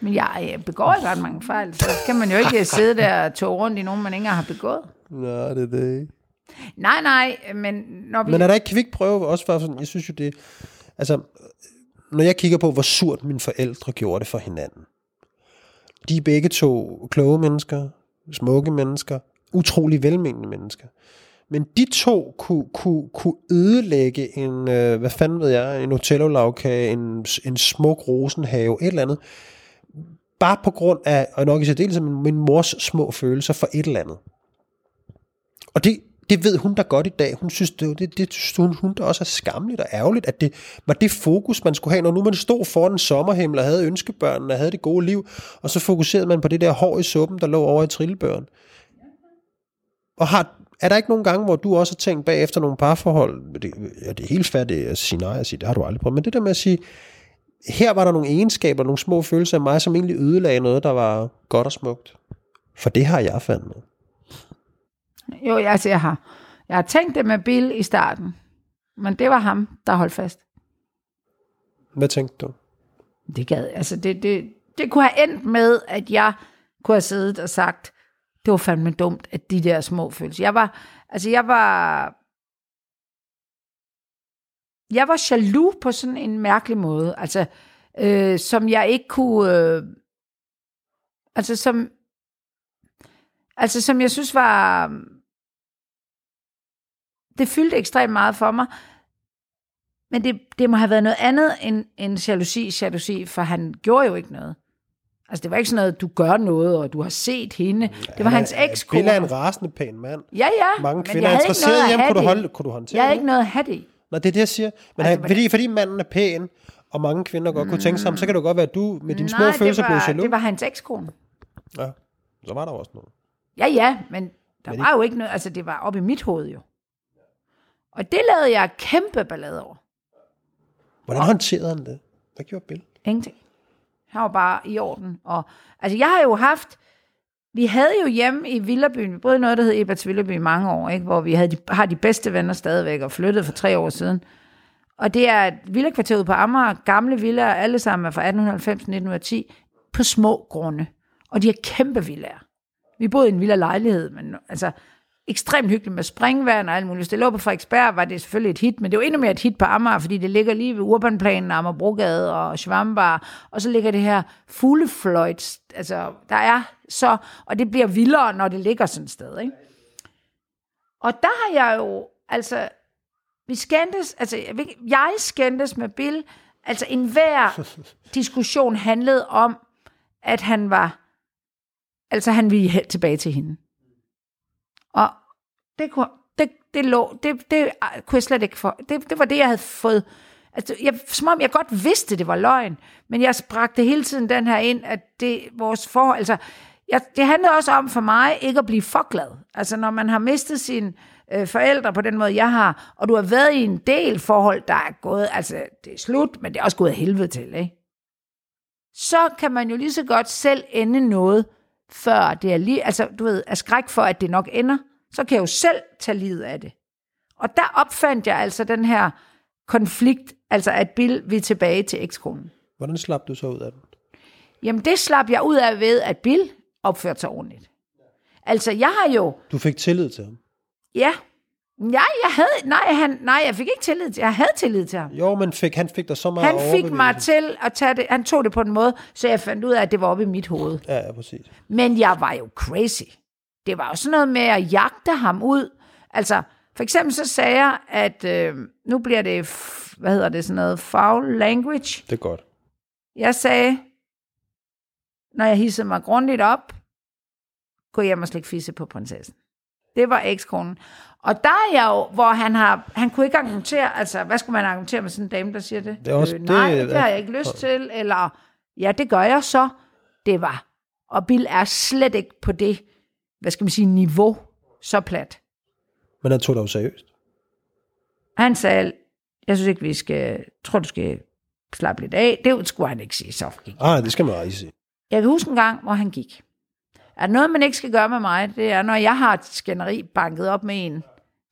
S2: Men jeg, jeg begår ikke ret mange fejl, så kan man jo ikke sidde der og tog rundt i nogen, man ikke har begået.
S1: Nå, det er det ikke.
S2: Nej, nej, men når vi...
S1: Men er der ikke kvikprøve også for sådan, jeg synes jo det, altså, når jeg kigger på, hvor surt mine forældre gjorde det for hinanden. De er begge to kloge mennesker, smukke mennesker, utrolig velmenende mennesker. Men de to kunne, kunne, kunne ødelægge en, øh, hvad fanden ved jeg, en Otello-lavkage, en, en smuk rosenhave, et eller andet, bare på grund af, og nok i særdeleshed min, min mors små følelser for et eller andet. Og det, det ved hun da godt i dag. Hun synes, det, det, det synes hun, hun da også er skamligt og ærgerligt, at det var det fokus, man skulle have, når nu man stod foran en sommerhimmel og havde ønskebørnene og havde det gode liv, og så fokuserede man på det der hår i suppen, der lå over i trillebøren. Og har, er der ikke nogen gange, hvor du også har tænkt bagefter nogle parforhold, det, ja, det er helt færdigt at sige nej og sige, det har du aldrig prøvet, men det der med at sige, her var der nogle egenskaber, nogle små følelser af mig, som egentlig ødelagde noget, der var godt og smukt. For det har jeg fandme.
S2: Jo, altså jeg har, jeg har tænkt det med Bill i starten, men det var ham, der holdt fast.
S1: Hvad tænkte du?
S2: Det gad, altså det, det, det kunne have endt med, at jeg kunne have siddet og sagt, det var fandme dumt, at de der små følelser. Jeg var, altså jeg var, jeg var jaloux på sådan en mærkelig måde, altså, øh, som jeg ikke kunne, øh, altså som, altså som jeg synes var, det fyldte ekstremt meget for mig, men det, det må have været noget andet end, end jalousi, jalousi, for han gjorde jo ikke noget. Altså, det var ikke sådan noget, du gør noget, og du har set hende. Det var
S1: Han
S2: hans ekskone.
S1: Bill er en rasende pæn mand.
S2: Ja, ja.
S1: Mange
S2: men
S1: kvinder
S2: jeg
S1: er interesseret i ham. Kunne du, holde, kunne du håndtere
S2: Jeg havde
S1: det?
S2: ikke noget at have det
S1: Nå, det er det, jeg siger. Men
S2: Altså,
S1: altså, fordi, fordi manden er pæn, og mange kvinder godt kunne tænke sig ham, så kan det godt være, at du med dine små
S2: Nej,
S1: følelser
S2: det
S1: blev
S2: var,
S1: jaloux.
S2: det var hans ekskone.
S1: Ja, så var der også noget.
S2: Ja, ja, men der
S1: Men
S2: var jo ikke noget, altså det var oppe i mit hoved jo. Og det lavede jeg kæmpe ballade over.
S1: Hvordan håndterede han det? Hvad gjorde Bill?
S2: Ingenting. Han var bare i orden. Og, altså jeg har jo haft, vi havde jo hjemme i Villabyen, vi boede i noget, der hed Eberts Villaby i mange år, ikke? hvor vi havde de, har de bedste venner stadigvæk, og flyttede for tre år siden. Og det er et villakvarter ude på Amager, gamle villaer, alle sammen er fra 1890-1910, på små grunde. Og de er kæmpe villaer. Vi boede i en villa lejlighed, men altså ekstremt hyggeligt med springvand og alt muligt. Hvis det lå på Frederiksberg, var det selvfølgelig et hit, men det var endnu mere et hit på Amager, fordi det ligger lige ved Urbanplanen, Amagerbrogade og Schwambar, og så ligger det her fuglefløjt, altså der er så, og det bliver vildere, når det ligger sådan et sted, ikke? Og der har jeg jo, altså, vi skændtes, altså, jeg skændtes med Bill, altså enhver diskussion handlede om, at han var, altså han ville tilbage til hende. Og det kunne, det, det lå, det, det ah, kunne jeg slet ikke få, det, det var det, jeg havde fået, altså, jeg, som om jeg godt vidste, det var løgn, men jeg bragte hele tiden den her ind, at det, vores forhold, altså, jeg, det handlede også om for mig ikke at blive for glad. Altså, når man har mistet sine øh, forældre på den måde, jeg har, og du har været i en del forhold, der er gået, altså, det er slut, men det er også gået helvede til, ikke? Så kan man jo lige så godt selv ende noget, før det er lige, altså, du ved, af skræk for, at det nok ender, så kan jeg jo selv tage livet af det. Og der opfandt jeg altså den her konflikt, altså at Bill vil tilbage til ekskonen.
S1: Hvordan slap du så ud af den?
S2: Jamen det slap jeg ud af ved, at Bill opførte sig ordentligt. Altså jeg har jo,
S1: Du fik tillid til ham.
S2: ja, ja jeg havde, nej, han, nej, jeg fik ikke tillid til, jeg havde tillid til ham.
S1: Jo, men fik, han fik dig så meget
S2: Han fik mig til at tage det, han tog det på en måde, så jeg fandt ud af, at det var oppe i mit hoved.
S1: Ja, ja, præcis.
S2: Men jeg var jo crazy. Det var jo sådan noget med at jagte ham ud. Altså, for eksempel så sagde jeg, at øh, nu bliver det, hvad hedder det, sådan noget foul language.
S1: Det er godt.
S2: Jeg sagde, når jeg hissede mig grundigt op, gå hjem og slik fisse på prinsessen. Det var ekskonen. Og der er jeg jo, hvor han har, han kunne ikke argumentere, altså, hvad skulle man argumentere med sådan en dame, der siger det?
S1: Det er også-
S2: øh, nej,
S1: det-
S2: det, det har jeg ikke lyst til, eller, ja, det gør jeg så. Det var. Og Bill er slet ikke på det, hvad skal man sige, niveau, så plat.
S1: Men han tog dig jo seriøst.
S2: Han sagde, jeg synes ikke, vi skal, tror du skal slappe lidt af. Det skulle han ikke sige, så gik
S1: Ah, det skal man aldrig sige.
S2: Jeg kan huske en gang, hvor han gik. Er noget, man ikke skal gøre med mig, det er, når jeg har et skænderi banket op med en,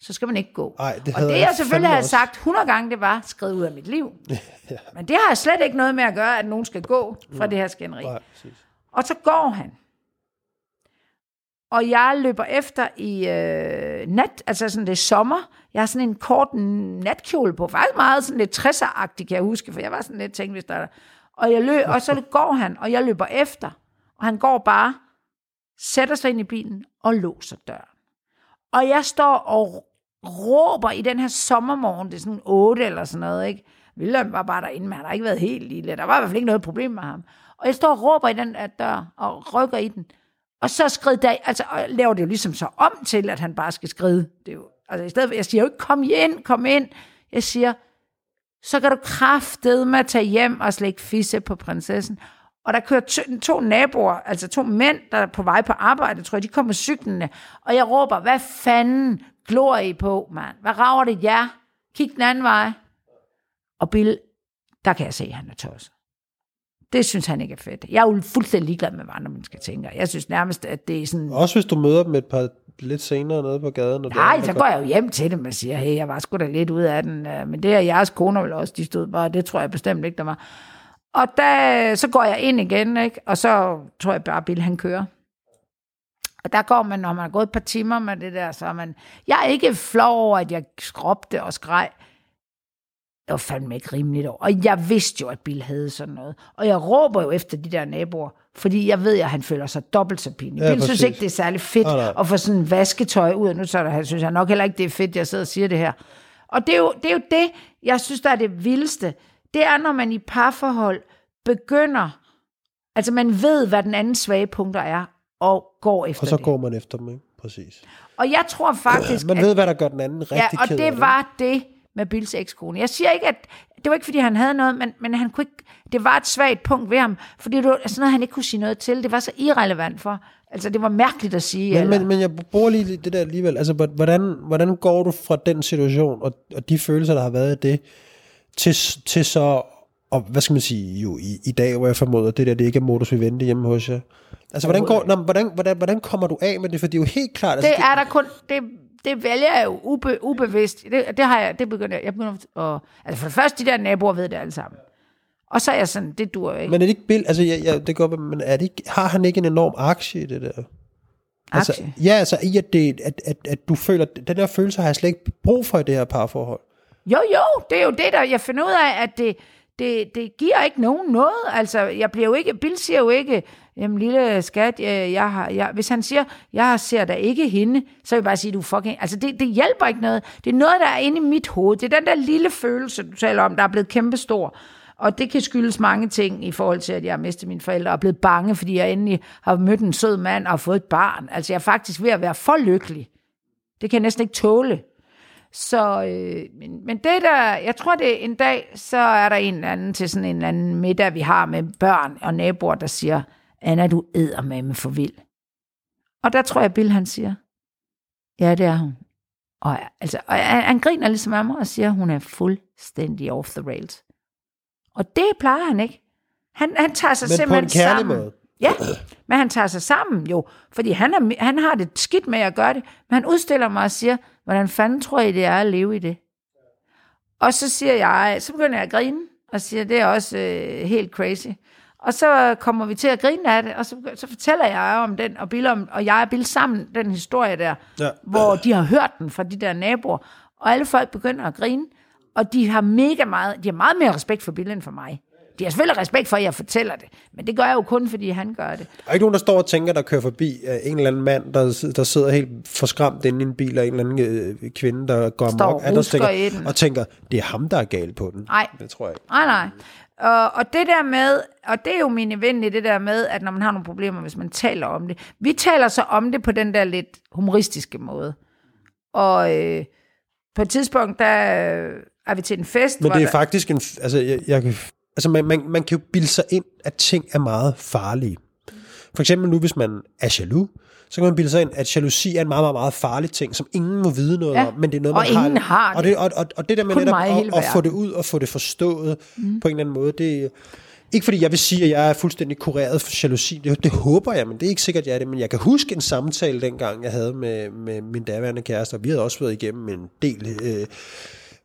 S2: så skal man ikke gå.
S1: Ej, det
S2: og det,
S1: jeg
S2: jeg selvfølgelig havde
S1: også.
S2: sagt 100 gange, det var skrevet ud af mit liv. ja. Men det har slet ikke noget med at gøre, at nogen skal gå fra det her skænderi.
S1: Nej.
S2: Og så går han. Og jeg løber efter i øh, nat, altså sådan det er sommer. Jeg har sådan en kort natkjole på, faktisk meget sådan lidt 60'er-agtig, kan jeg huske, for jeg var sådan lidt tænkt, hvis der er... Og, jeg løb, og så går han, og jeg løber efter. Og han går bare, sætter sig ind i bilen og låser døren. Og jeg står og råber i den her sommermorgen, det er sådan 8 eller sådan noget, ikke? William var bare derinde, men han har ikke været helt lille. Der var i hvert fald ikke noget problem med ham. Og jeg står og råber i den der dør, og rykker i den. Og så skrider der, altså og laver det jo ligesom så om til, at han bare skal skride. Det er jo, altså i stedet for, jeg siger jo ikke, kom ind, kom ind. Jeg siger, så kan du kraftede med at tage hjem og slække fisse på prinsessen. Og der kører to, to naboer, altså to mænd, der er på vej på arbejde, tror jeg, de kommer cyklende. Og jeg råber, hvad fanden glor I på, mand? Hvad rager det jer? Kig den anden vej. Og Bill, der kan jeg se, at han er tosset. Det synes han ikke er fedt. Jeg er jo fuldstændig ligeglad med, hvad andre mennesker tænker. Jeg synes nærmest, at det er sådan...
S1: Også hvis du møder dem et par lidt senere nede på gaden. Og
S2: Nej,
S1: der,
S2: så går jeg jo hjem til dem og siger, hey, jeg var sgu da lidt ud af den. øh, Men det er jeres koner vel også, de stod bare. Det tror jeg bestemt ikke, der var. Og da, så går jeg ind igen, ikke? og så tror jeg bare, Bill han kører. Og der går man, når man har gået et par timer med det der, så er man... Jeg er ikke flov over, at jeg skråbte og skreg. Det var fandme ikke rimeligt over. Og jeg vidste jo, at Bill havde sådan noget. Og jeg råber jo efter de der naboer, fordi jeg ved, at han føler sig dobbelt så pinlig.
S1: Ja,
S2: Bill synes ikke, det er særlig fedt
S1: Nej, nej.
S2: at få sådan vasketøj ud. Nu så er der, han synes jeg nok heller ikke, det er fedt, jeg sidder og siger det her. Og det er, jo, det er jo det, jeg synes, der er det vildeste. Det er, når man i parforhold begynder, altså man ved, hvad den anden svage punkter er, og går efter
S1: Og så
S2: det.
S1: går man efter dem, ikke? Præcis.
S2: Og jeg tror faktisk,
S1: Man
S2: at
S1: ved, hvad der gør den anden rigtig
S2: Ja, og det var det med Bills ekskone. Jeg siger ikke, at det var ikke, fordi han havde noget, men, men han kunne ikke, det var et svagt punkt ved ham, fordi det var sådan noget, han ikke kunne sige noget til. Det var så irrelevant for. Altså, det var mærkeligt at sige.
S1: Men,
S2: eller,
S1: men, men jeg bruger lige det der alligevel. Altså, hvordan, hvordan går du fra den situation, og, og de følelser, der har været i det, til, til så, og hvad skal man sige, jo i, i dag, hvor jeg formoder, det der, det ikke er modus vivendi hjemme hos jer. Altså, hvordan, går, nå, hvordan, hvordan, hvordan kommer du af med det? For det er jo helt klart... Altså,
S2: det er der kun, det, det vælger jeg jo ube, ubevidst. Det, det har jeg, det begynder jeg, jeg begynder at, altså for det første, de der naboer ved det alle sammen. Og så er jeg sådan, det dur ikke.
S1: Men er det ikke Bill, altså jeg, jeg, det går, men er det ikke, har han ikke en enorm aktie i det der? Altså,
S2: Aktie.
S1: ja, altså i at, det, at, at, at du føler, den der følelse har jeg slet ikke brug for i det her parforhold.
S2: Jo, jo, det er jo det, der jeg finder ud af, at det, det, det giver ikke nogen noget. Altså, jeg bliver jo ikke, Bill siger jo ikke, jamen lille skat, jeg, jeg har, jeg, hvis han siger, jeg ser da ikke hende, så vil jeg bare sige, du fucking, altså det, det hjælper ikke noget. Det er noget, der er inde i mit hoved. Det er den der lille følelse, du taler om, der er blevet kæmpestor. Og det kan skyldes mange ting i forhold til, at jeg har mistet mine forældre og er blevet bange, fordi jeg endelig har mødt en sød mand og fået et barn. Altså jeg er faktisk ved at være for lykkelig. Det kan jeg næsten ikke tåle. Så, øh, men, men det der, jeg tror det en dag, så er der en eller anden til sådan en eller anden middag, vi har med børn og naboer, der siger, Anna, du æder med med for vild. Og der tror jeg, Bill han siger, ja, det er hun. Og, altså, og han, han griner ligesom af mig og siger, hun er fuldstændig off the rails. Og det plejer han ikke. Han, han tager sig
S1: Men på
S2: simpelthen
S1: en kærlig
S2: sammen.
S1: måde.
S2: Ja, men han tager sig sammen jo, fordi han, er, han har det skidt med at gøre det, men han udstiller mig og siger, hvordan fanden tror I, det er at leve i det? Og så siger jeg, så begynder jeg at grine, og siger, det er også øh, helt crazy. Og så kommer vi til at grine af det, og så, så fortæller jeg om den, og, Bill om, og jeg og Bill sammen, den historie der,
S1: Ja.
S2: hvor de har hørt den fra de der naboer, og alle folk begynder at grine, og de har mega meget, de har meget mere respekt for Bill end for mig. De har selvfølgelig respekt for, at jeg fortæller det, men det gør jeg jo kun, fordi han gør det.
S1: Der er ikke nogen, der står og tænker, der kører forbi uh, en eller anden mand, der, der sidder helt forskræmt inde i en bil, og en eller anden uh, kvinde, der går amok,
S2: og
S1: der tænker, og tænker, det er ham, der er gal på den.
S2: Nej.
S1: Det tror jeg ikke.
S2: Nej, nej. Og, og det der med, og det er jo min event i det der med, at når man har nogle problemer, hvis man taler om det. Vi taler så om det på den der lidt humoristiske måde. Og øh, på et tidspunkt, der øh, er vi til en fest,
S1: Men det er
S2: der,
S1: faktisk en... Altså, jeg, jeg, kan- altså man, man, man kan jo bilde sig ind, at ting er meget farlige. For eksempel nu, hvis man er jaloux, så kan man bilde sig ind, at jalousi er en meget, meget, meget farlig ting, som ingen må vide noget
S2: Ja,
S1: om, men det er noget,
S2: og
S1: man har.
S2: ingen har
S1: og det. Og, og, og det der med
S2: Kun
S1: netop at, at få det ud og få det forstået mm. på en eller anden måde, det ikke fordi jeg vil sige, at jeg er fuldstændig kureret for jalousi. Det, det håber jeg, men det er ikke sikkert, jeg er det. Men jeg kan huske en samtale dengang, jeg havde med, med min daværende kæreste, og vi havde også været igennem en del... Øh,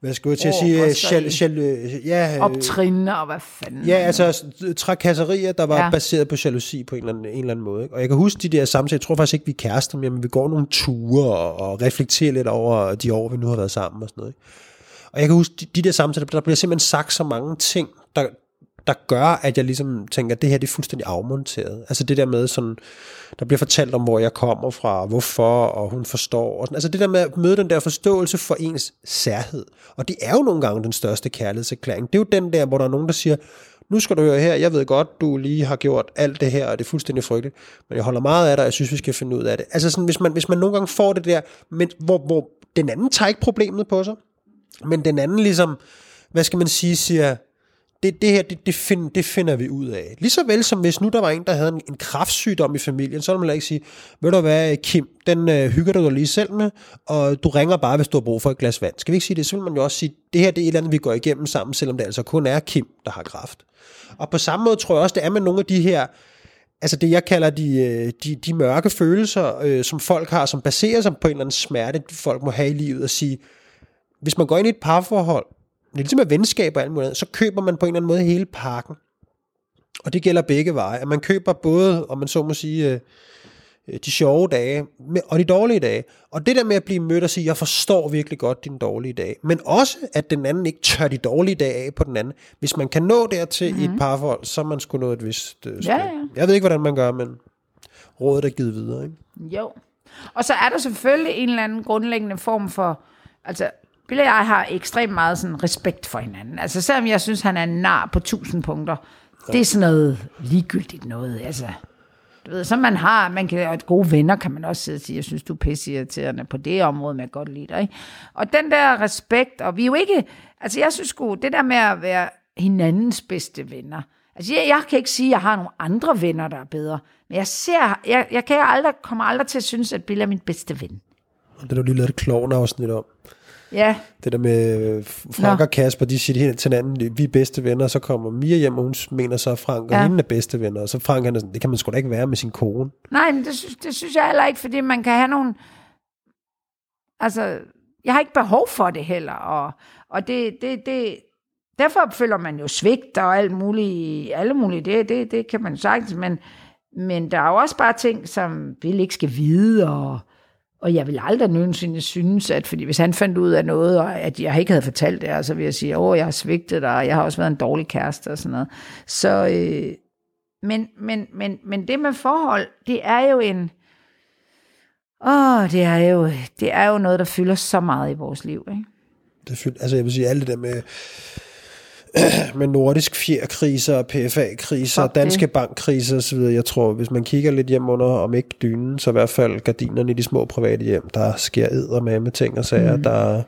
S1: hvad skal jeg til at sige? Jal,
S2: skal
S1: jal, ja, øh,
S2: optrin og hvad fanden.
S1: Ja, altså trakasserier, der var ja. Baseret på jalousi på en eller, anden, en eller anden måde. Ikke? Og jeg kan huske de der samtaler, jeg tror faktisk ikke, vi er kærester men vi går nogle ture og, og reflekterer lidt over de år, vi nu har været sammen og sådan noget. Ikke? Og jeg kan huske, de, de der samtaler, der bliver simpelthen sagt så mange ting, der, der gør, at jeg ligesom tænker, at det her det er fuldstændig afmonteret. Altså det der med sådan, der bliver fortalt om, hvor jeg kommer fra, hvorfor, og hun forstår. Og sådan. Altså det der med at møde den der forståelse for ens særhed. Og det er jo nogle gange den største kærlighedserklæring. Det er jo den der, hvor der er nogen, der siger, nu skal du høre her, jeg ved godt, du lige har gjort alt det her, og det er fuldstændig frygteligt, men jeg holder meget af dig, og jeg synes, vi skal finde ud af det. Altså sådan, hvis man, hvis man nogle gange får det der, men hvor, hvor den anden tager ikke problemet på sig, men den anden ligesom, hvad skal man sige, siger, det, det her, det, det, find, det finder vi ud af. Lige så vel som hvis nu der var en, der havde en, en kraftsygdom i familien, så ville man ikke sige, ved du hvad, Kim, den øh, hygger du dig lige selv med, og du ringer bare, hvis du har brug for et glas vand. Skal vi ikke sige det? Så vil man jo også sige, det her det er et eller andet, vi går igennem sammen, selvom det altså kun er Kim, der har kraft. Og på samme måde tror jeg også, det er med nogle af de her, altså det jeg kalder de, øh, de, de mørke følelser, øh, som folk har, som baserer sig på en eller anden smerte, folk må have i livet, og sige, hvis man går ind i et parforhold, det er ligesom med venskab og alt muligt, så køber man på en eller anden måde hele pakken. Og det gælder begge veje. At man køber både, om man så må sige, øh, de sjove dage og de dårlige dage. Og det der med at blive mødt og sige, jeg forstår virkelig godt dine dårlige dage. Men også, at den anden ikke tør de dårlige dage af på den anden. Hvis man kan nå dertil mm-hmm. i et mhm. parforhold, så man skulle nå et vist øh, ja, ja. Jeg ved ikke, hvordan man gør, men rådet er givet videre. Ikke?
S2: Jo. Og så er der selvfølgelig en eller anden grundlæggende form for, altså Bille og jeg har ekstremt meget sådan respekt for hinanden. Altså selvom jeg synes, han er nar på tusind punkter, ja. det er sådan noget ligegyldigt noget. Altså, du ved, så man har, man kan, og gode venner kan man også sidde og sige, jeg synes, du er pissirriterende på det område, men jeg godt lide dig. Ikke? Og den der respekt, og vi er jo ikke, altså jeg synes sgu, det der med at være hinandens bedste venner, altså jeg, jeg kan ikke sige, at jeg har nogle andre venner, der er bedre, men jeg ser, jeg, jeg kan aldrig, kommer aldrig til at synes, at Bill er min bedste ven.
S1: Og det har du lige lavet et klovn-afsnit om.
S2: Ja.
S1: Det der med øh, Frank Nå. og Kasper, de siger helt til hinanden, vi er bedste venner, og så kommer Mia hjem, og hun mener så, at Frank og ja. hende er bedste venner, og så Frank, han er sådan, det kan man sgu da ikke være med sin kone.
S2: Nej, men det, synes, det synes jeg heller ikke, fordi man kan have nogle, altså, jeg har ikke behov for det heller, og, og det, det, det, derfor føler man jo svigt og alt muligt, alle mulige, det, det, det kan man sagtens, men, men der er jo også bare ting, som vi ikke skal vide, og og jeg vil aldrig nogensinde synes, at fordi hvis han fandt ud af noget, og at jeg ikke havde fortalt det, så vil jeg sige, åh, jeg har svigtet dig, og jeg har også været en dårlig kæreste og sådan noget. Så, øh, men, men, men, men det med forhold, det er jo en, åh, det er jo, det er jo noget, der fylder så meget i vores liv, ikke?
S1: Det fylder, altså jeg vil sige, alt det der med, med nordisk fjerkriser, PFA-kriser, danske bankkriser osv. Jeg tror, hvis man kigger lidt hjem under, om ikke dynen, så i hvert fald gardinerne i de små private hjem, der sker æder med med ting og sager, mm. der,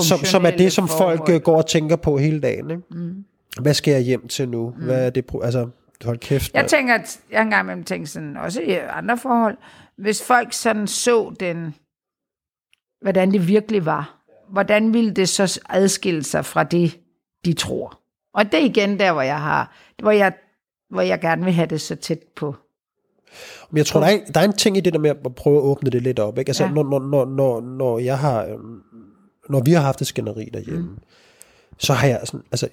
S1: som, som er det, som forhold. folk øh, går og tænker på hele dagen. Ikke? Mm. Hvad skal jeg hjem til nu? Mm. Hvad er det? Altså, hold kæft.
S2: Jeg tænker, at jeg engang imellem tænker sådan, også i andre forhold, hvis folk sådan så den, hvordan det virkelig var, hvordan ville det så adskille sig fra det, de tror. Og det er igen der, hvor jeg har, hvor jeg, hvor jeg gerne vil have det så tæt på.
S1: Men jeg tror, der er, der er en ting i det der med at prøve at åbne det lidt op. Ikke? Altså, ja. når, når, når, når, jeg har, øhm, når vi har haft et skænderi derhjemme, mm. så har jeg sådan, altså,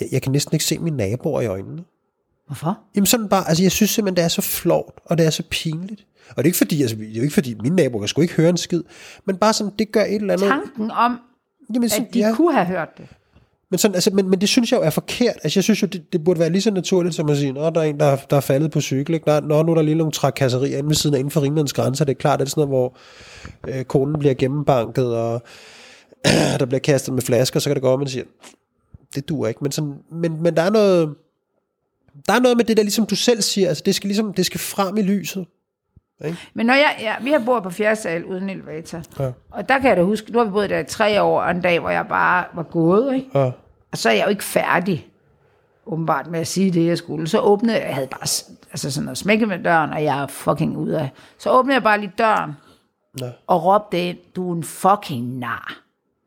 S1: jeg, jeg kan næsten ikke se mine naboer i øjnene.
S2: Hvorfor?
S1: Jamen sådan bare, altså jeg synes simpelthen, det er så flot, og det er så pinligt. Og det er ikke fordi, altså, det er jo ikke fordi, mine naboer kan sgu ikke høre en skid, men bare sådan, det gør et eller andet.
S2: Tanken om, Jamen, så, at de ja. kunne have hørt det.
S1: Men, sådan, altså, men, men det synes jeg jo er forkert. Altså, jeg synes jo, det, det burde være lige så naturligt, som at sige, når der er en, der, der er faldet på cykel. Ikke? Når, når nu er der lige nogle trakasserier inde ved siden af, inden for rimelighedens grænser. Det er klart, at det er sådan noget, hvor øh, konen bliver gennembanket, og der bliver kastet med flasker, så kan det gå, at man siger, det duer ikke. Men, sådan, men, men der er noget... Der er noget med det der, ligesom du selv siger, altså det skal, ligesom, det skal frem i lyset. Ikke?
S2: Men når jeg, ja, vi har boet på fjerde sal uden elevator. Ja. Og der kan jeg da huske, nu har vi boet der i tre år, og en dag, hvor jeg bare var gået. Ikke? Ja. Og så er jeg jo ikke færdig, åbenbart, med at sige det, jeg skulle. Så åbnede jeg, jeg havde bare altså sådan noget smækket med døren, og jeg er fucking ude af. Så åbnede jeg bare lige døren, ja. og råbte ind, du er en fucking nar.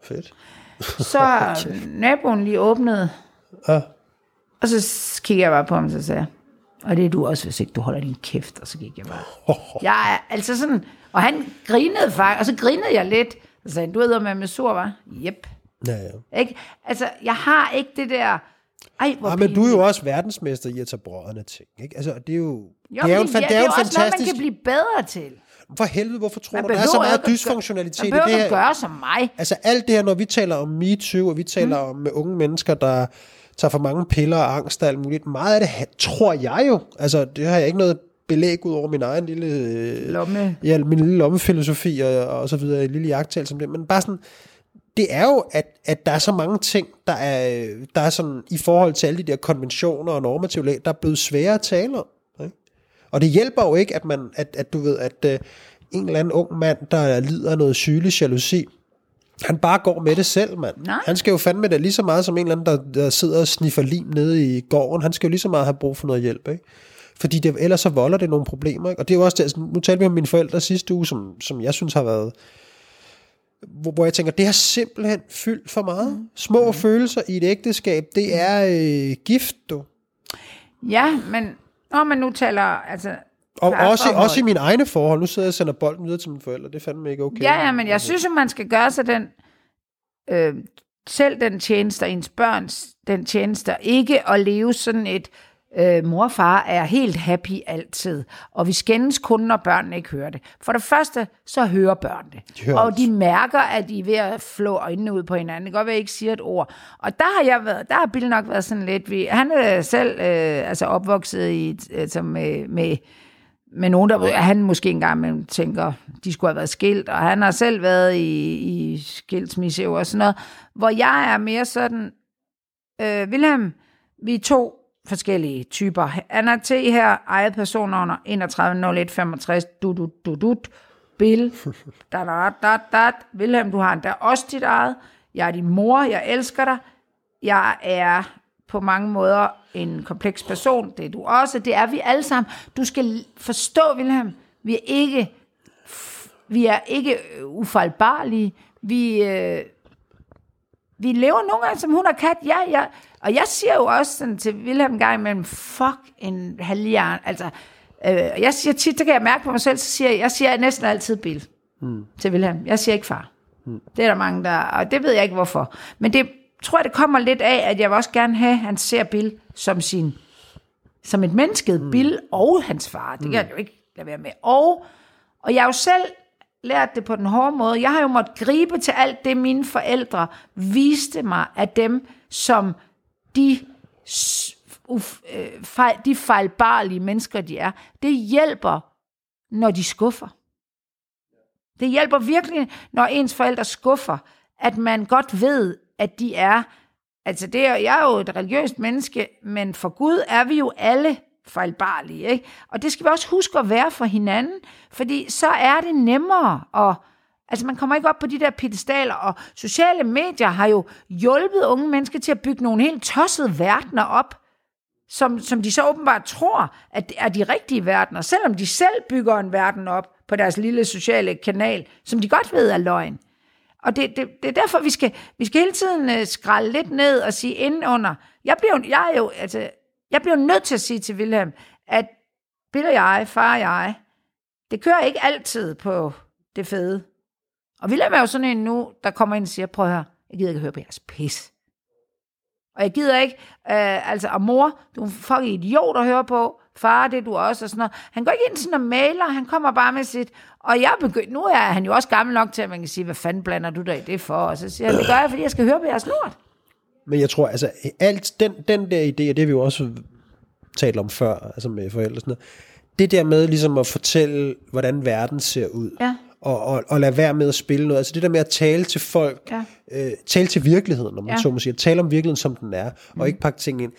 S1: Fedt.
S2: så naboen lige åbnede, ja. og så kigger jeg bare på ham, så sagde og det er du også, hvis ikke du holder din kæft, og så gik jeg bare. Jeg er altså sådan, og han grinede faktisk, og så grinede jeg lidt. Så sagde han, du ved, med med sur, var? Jep.
S1: Ja, ja.
S2: Ikke? Altså, jeg har ikke det der... Ej,
S1: hvor ja, men du er jo også verdensmester i at tage brødrene ting. Ikke? Altså, det er jo,
S2: jo det er jo, en, det er, det er jo fantastisk... noget, man kan blive bedre til.
S1: For helvede, hvorfor tror man du, der er så meget dysfunktionalitet i det
S2: her? Man gøre som mig.
S1: Altså alt det her, når vi taler om MeToo, og vi taler mm. om unge mennesker, der tager for mange piller og angst og alt muligt. Meget af det tror jeg jo, altså det har jeg ikke noget belæg ud over min egen lille...
S2: Lomme.
S1: Ja, min lille lommefilosofi og, og så videre, en lille jagttal som det, men bare sådan, det er jo, at, at der er så mange ting, der er, der er sådan, i forhold til alle de der konventioner og normative lag, der er blevet svære at tale om. Ikke? Og det hjælper jo ikke, at, man, at, at du ved, at uh, en eller anden ung mand, der lider noget sygelig jalousi, han bare går med det selv, mand.
S2: Nej.
S1: Han skal jo fandme det lige så meget som en eller anden, der, der sidder og sniffer lim nede i gården. Han skal jo lige så meget have brug for noget hjælp, ikke? Fordi det, ellers så volder det nogle problemer, ikke? Og det er jo også det, altså, nu talte vi om mine forældre sidste uge, som, som jeg synes har været hvor, hvor jeg tænker, det har simpelthen fyldt for meget.
S2: Mm.
S1: Små mm. følelser i et ægteskab, det er øh, gift, du.
S2: Ja, men når man nu taler, altså...
S1: Og også, også i mine egne forhold. Nu sidder jeg og sender bolden videre til mine forældre. Det er fandme ikke okay.
S2: Ja, ja, men jeg synes, at man skal gøre sig den, øh, selv den tjeneste, ens børns den tjeneste, ikke at leve sådan et, øh, mor og far er helt happy altid, og vi skændes kun, når børnene ikke hører det. For det første, så hører børn det.
S1: De hører
S2: og de mærker, at de er ved at flå øjnene ud på hinanden. Det kan godt være, at jeg ikke siger et ord. Og der har jeg været, der har Bill nok været sådan lidt, vi, han er selv øh, altså opvokset i, altså med, med med nogen, der han måske engang imellem tænker, de skulle have været skilt, og han har selv været i, i skilsmisse og sådan noget, hvor jeg er mere sådan, øh, Wilhelm, vi er to forskellige typer. Han er til her, eget personnummer 310165, du, du, du, du, Bill, da, da, da, da, Wilhelm, du har endda også dit eget, jeg er din mor, jeg elsker dig, jeg er på mange måder en kompleks person, det er du også, det er vi alle sammen. Du skal forstå, Wilhelm, vi er ikke, vi er ikke øh, ufejlbarlige, vi, øh, vi lever nogle gange som hund og kat, ja, ja. Og jeg siger jo også sådan til Wilhelm en gang imellem, fuck en halvjern, altså, øh, jeg siger tit, det kan jeg mærke på mig selv, så siger jeg, jeg siger næsten altid Bill mm. til Wilhelm. Jeg siger ikke far. Mm. Det er der mange, der, og det ved jeg ikke hvorfor. Men det tror jeg, det kommer lidt af, at jeg vil også gerne have, at han ser Bill som sin, som et menneske, mm. Bill og hans far. Det kan jeg jo ikke lade være med. Og, og jeg har jo selv lært det på den hårde måde. Jeg har jo måttet gribe til alt det, mine forældre viste mig af dem, som de, uf, øh, fejl, de fejlbarlige mennesker, de er. Det hjælper, når de skuffer. Det hjælper virkelig, når ens forældre skuffer, at man godt ved, at de er, altså det er, jeg er jo et religiøst menneske, men for Gud er vi jo alle fejlbarlige, ikke? Og det skal vi også huske at være for hinanden, fordi så er det nemmere at, altså man kommer ikke op på de der pedestaler, og sociale medier har jo hjulpet unge mennesker til at bygge nogle helt tossede verdener op, som, som de så åbenbart tror, at det er de rigtige verdener, selvom de selv bygger en verden op på deres lille sociale kanal, som de godt ved er løgn. Og det, det, det er derfor, vi skal, vi skal hele tiden øh, skralde lidt ned og sige indenunder. Jeg bliver, jeg er jo, altså, jeg bliver nødt til at sige til Wilhelm, at Bill og jeg, far og jeg, det kører ikke altid på det fede. Og Wilhelm er jo sådan en nu, der kommer ind og siger, prøv at høre, jeg gider ikke høre på jeres pis. Og jeg gider ikke, øh, altså, og mor, du er en fucking idiot at høre på, far, det er du også, og sådan noget. Han går ikke ind sådan og maler, han kommer bare med sit, og jeg begyndt, nu er han jo også gammel nok til, at man kan sige, hvad fanden blander du dig i det for? Og så siger han, det gør jeg, fordi jeg skal høre på jeres lort.
S1: Men jeg tror, altså, alt den, den der idé, og det har vi jo også talt om før, altså med forældre og sådan noget, det der med ligesom at fortælle, hvordan verden ser ud,
S2: Ja.
S1: Og, og, og lade være med at spille noget, altså det der med at tale til folk,
S2: Ja.
S1: øh, tale til virkeligheden, når man
S2: Ja.
S1: så må sige, tale om virkeligheden, som den er, og ikke pakke ting ind,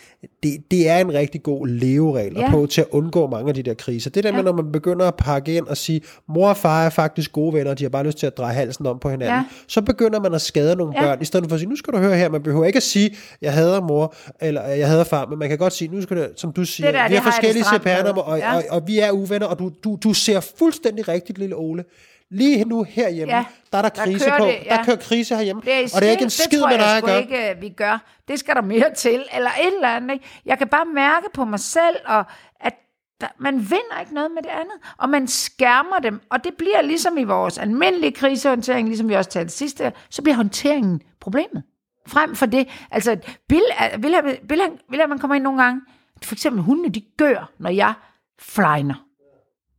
S1: det, det er en rigtig god leveregel,
S2: Ja.
S1: og på til at undgå mange af de der kriser. Det der med,
S2: Ja.
S1: når man begynder at pakke ind og sige, mor og far er faktisk gode venner, de har bare lyst til at dreje halsen om på hinanden,
S2: Ja.
S1: så begynder man at skade nogle
S2: Ja.
S1: børn, i stedet for at sige, nu skal du høre her, man behøver ikke at sige, jeg hader mor, eller jeg hader far, men man kan godt sige, nu skal du, som du siger,
S2: Det der,
S1: vi har forskellige
S2: med.
S1: CPR-nummer, og,
S2: Ja.
S1: og, og, vi er uvenner, og du, du, du ser fuldstændig rigtigt, lille Ole. Lige nu herhjemme,
S2: Ja.
S1: der er der
S2: Der
S1: krise
S2: kører
S1: på.
S2: det, ja.
S1: Der kører krise herhjemme.
S2: Det er
S1: og det er ikke en skid med dig at gøre.
S2: ikke, øh, vi gør. Det skal der mere til, eller et eller andet. Ikke? Jeg kan bare mærke på mig selv, og at der, man vinder ikke noget med det andet, og man skærmer dem, og det bliver ligesom i vores almindelige krisehåndtering, ligesom vi også talte sidste, så bliver håndteringen problemet. Frem for det, altså Bill, vil vil vil jeg, man kommer ind nogle gange, for eksempel hundene, de gør, når jeg flyner.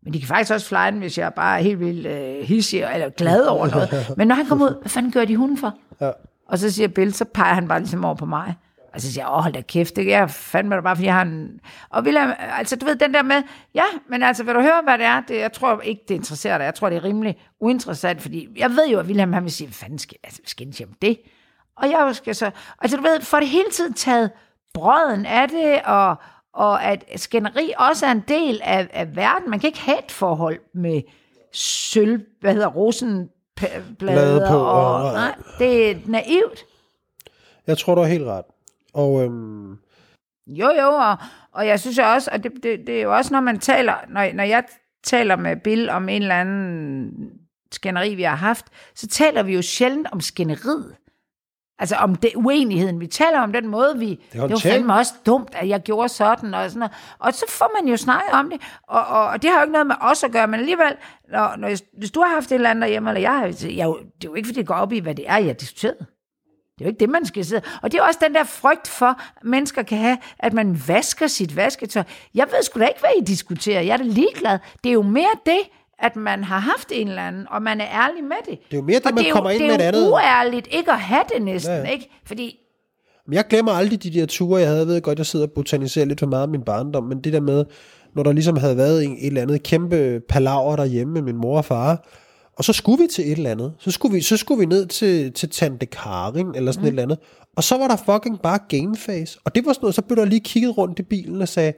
S2: Men de kan faktisk også flyne, hvis jeg bare er helt vildt øh, hissig eller glad over noget. Men når han kommer ud, hvad fanden gør de hunden for?
S1: Ja.
S2: Og så siger Bill, så peger han bare ligesom over på mig. Og så siger jeg, åh, hold da kæft, det er fandme da bare, fordi jeg har en... Og William, altså du ved, den der med, ja, men altså, vil du høre, hvad det er? Det, jeg tror ikke, det interesserer dig. Jeg tror, det er rimelig uinteressant, fordi jeg ved jo, at William, han vil sige, hvad fanden skal, altså, skal jeg om det? Og jeg skal så... Altså, du ved, for det hele tiden taget brøden af det, og, og at skænderi også er en del af, af verden. Man kan ikke have et forhold med sølv, hvad hedder rosenblade
S1: Blade på,
S2: og,
S1: og-
S2: nej, det er naivt.
S1: Jeg tror, du har helt ret. Og øhm,
S2: Jo, jo, og, og jeg synes også, og det, det, det er jo også, når man taler, når, når jeg taler med Bill om en eller anden skænderi, vi har haft, så taler vi jo sjældent om skænderiet. Altså om det, uenigheden. Vi taler om den måde, vi... Det, var fandme også dumt, at jeg gjorde sådan og sådan noget. Og så får man jo snakket om det. Og, og, og det har jo ikke noget med os at gøre, men alligevel, når, når, jeg- hvis du har haft et eller andet derhjemme, eller jeg har... Jeg, det er jo ikke, fordi det går op i, hvad det er, jeg har diskuteret. Det er jo ikke det, man skal sidde. Og det er også den der frygt for, mennesker kan have, at man vasker sit vasketøj. Jeg ved sgu da ikke, hvad I diskuterer. Jeg er da ligeglad. Det er jo mere det, at man har haft en eller anden, og man er ærlig med det.
S1: Det er jo mere det,
S2: og
S1: man
S2: det er
S1: kommer
S2: jo,
S1: ind
S2: det
S1: med
S2: er
S1: et
S2: jo
S1: andet.
S2: uærligt ikke at have det næsten,
S1: Ja,
S2: ja.
S1: ja.
S2: ikke? Fordi
S1: Men jeg glemmer aldrig de der ture, jeg havde. Jeg ved godt, jeg sidder og botaniserer lidt for meget af min barndom, men det der med, når der ligesom havde været en, et eller andet kæmpe palaver derhjemme med min mor og far, og så skulle vi til et eller andet. Så skulle vi, så skulle vi ned til, til Tante Karin, eller sådan mm. et eller andet. Og så var der fucking bare gameface. Og det var sådan noget, så blev der lige kigget rundt i bilen og sagde,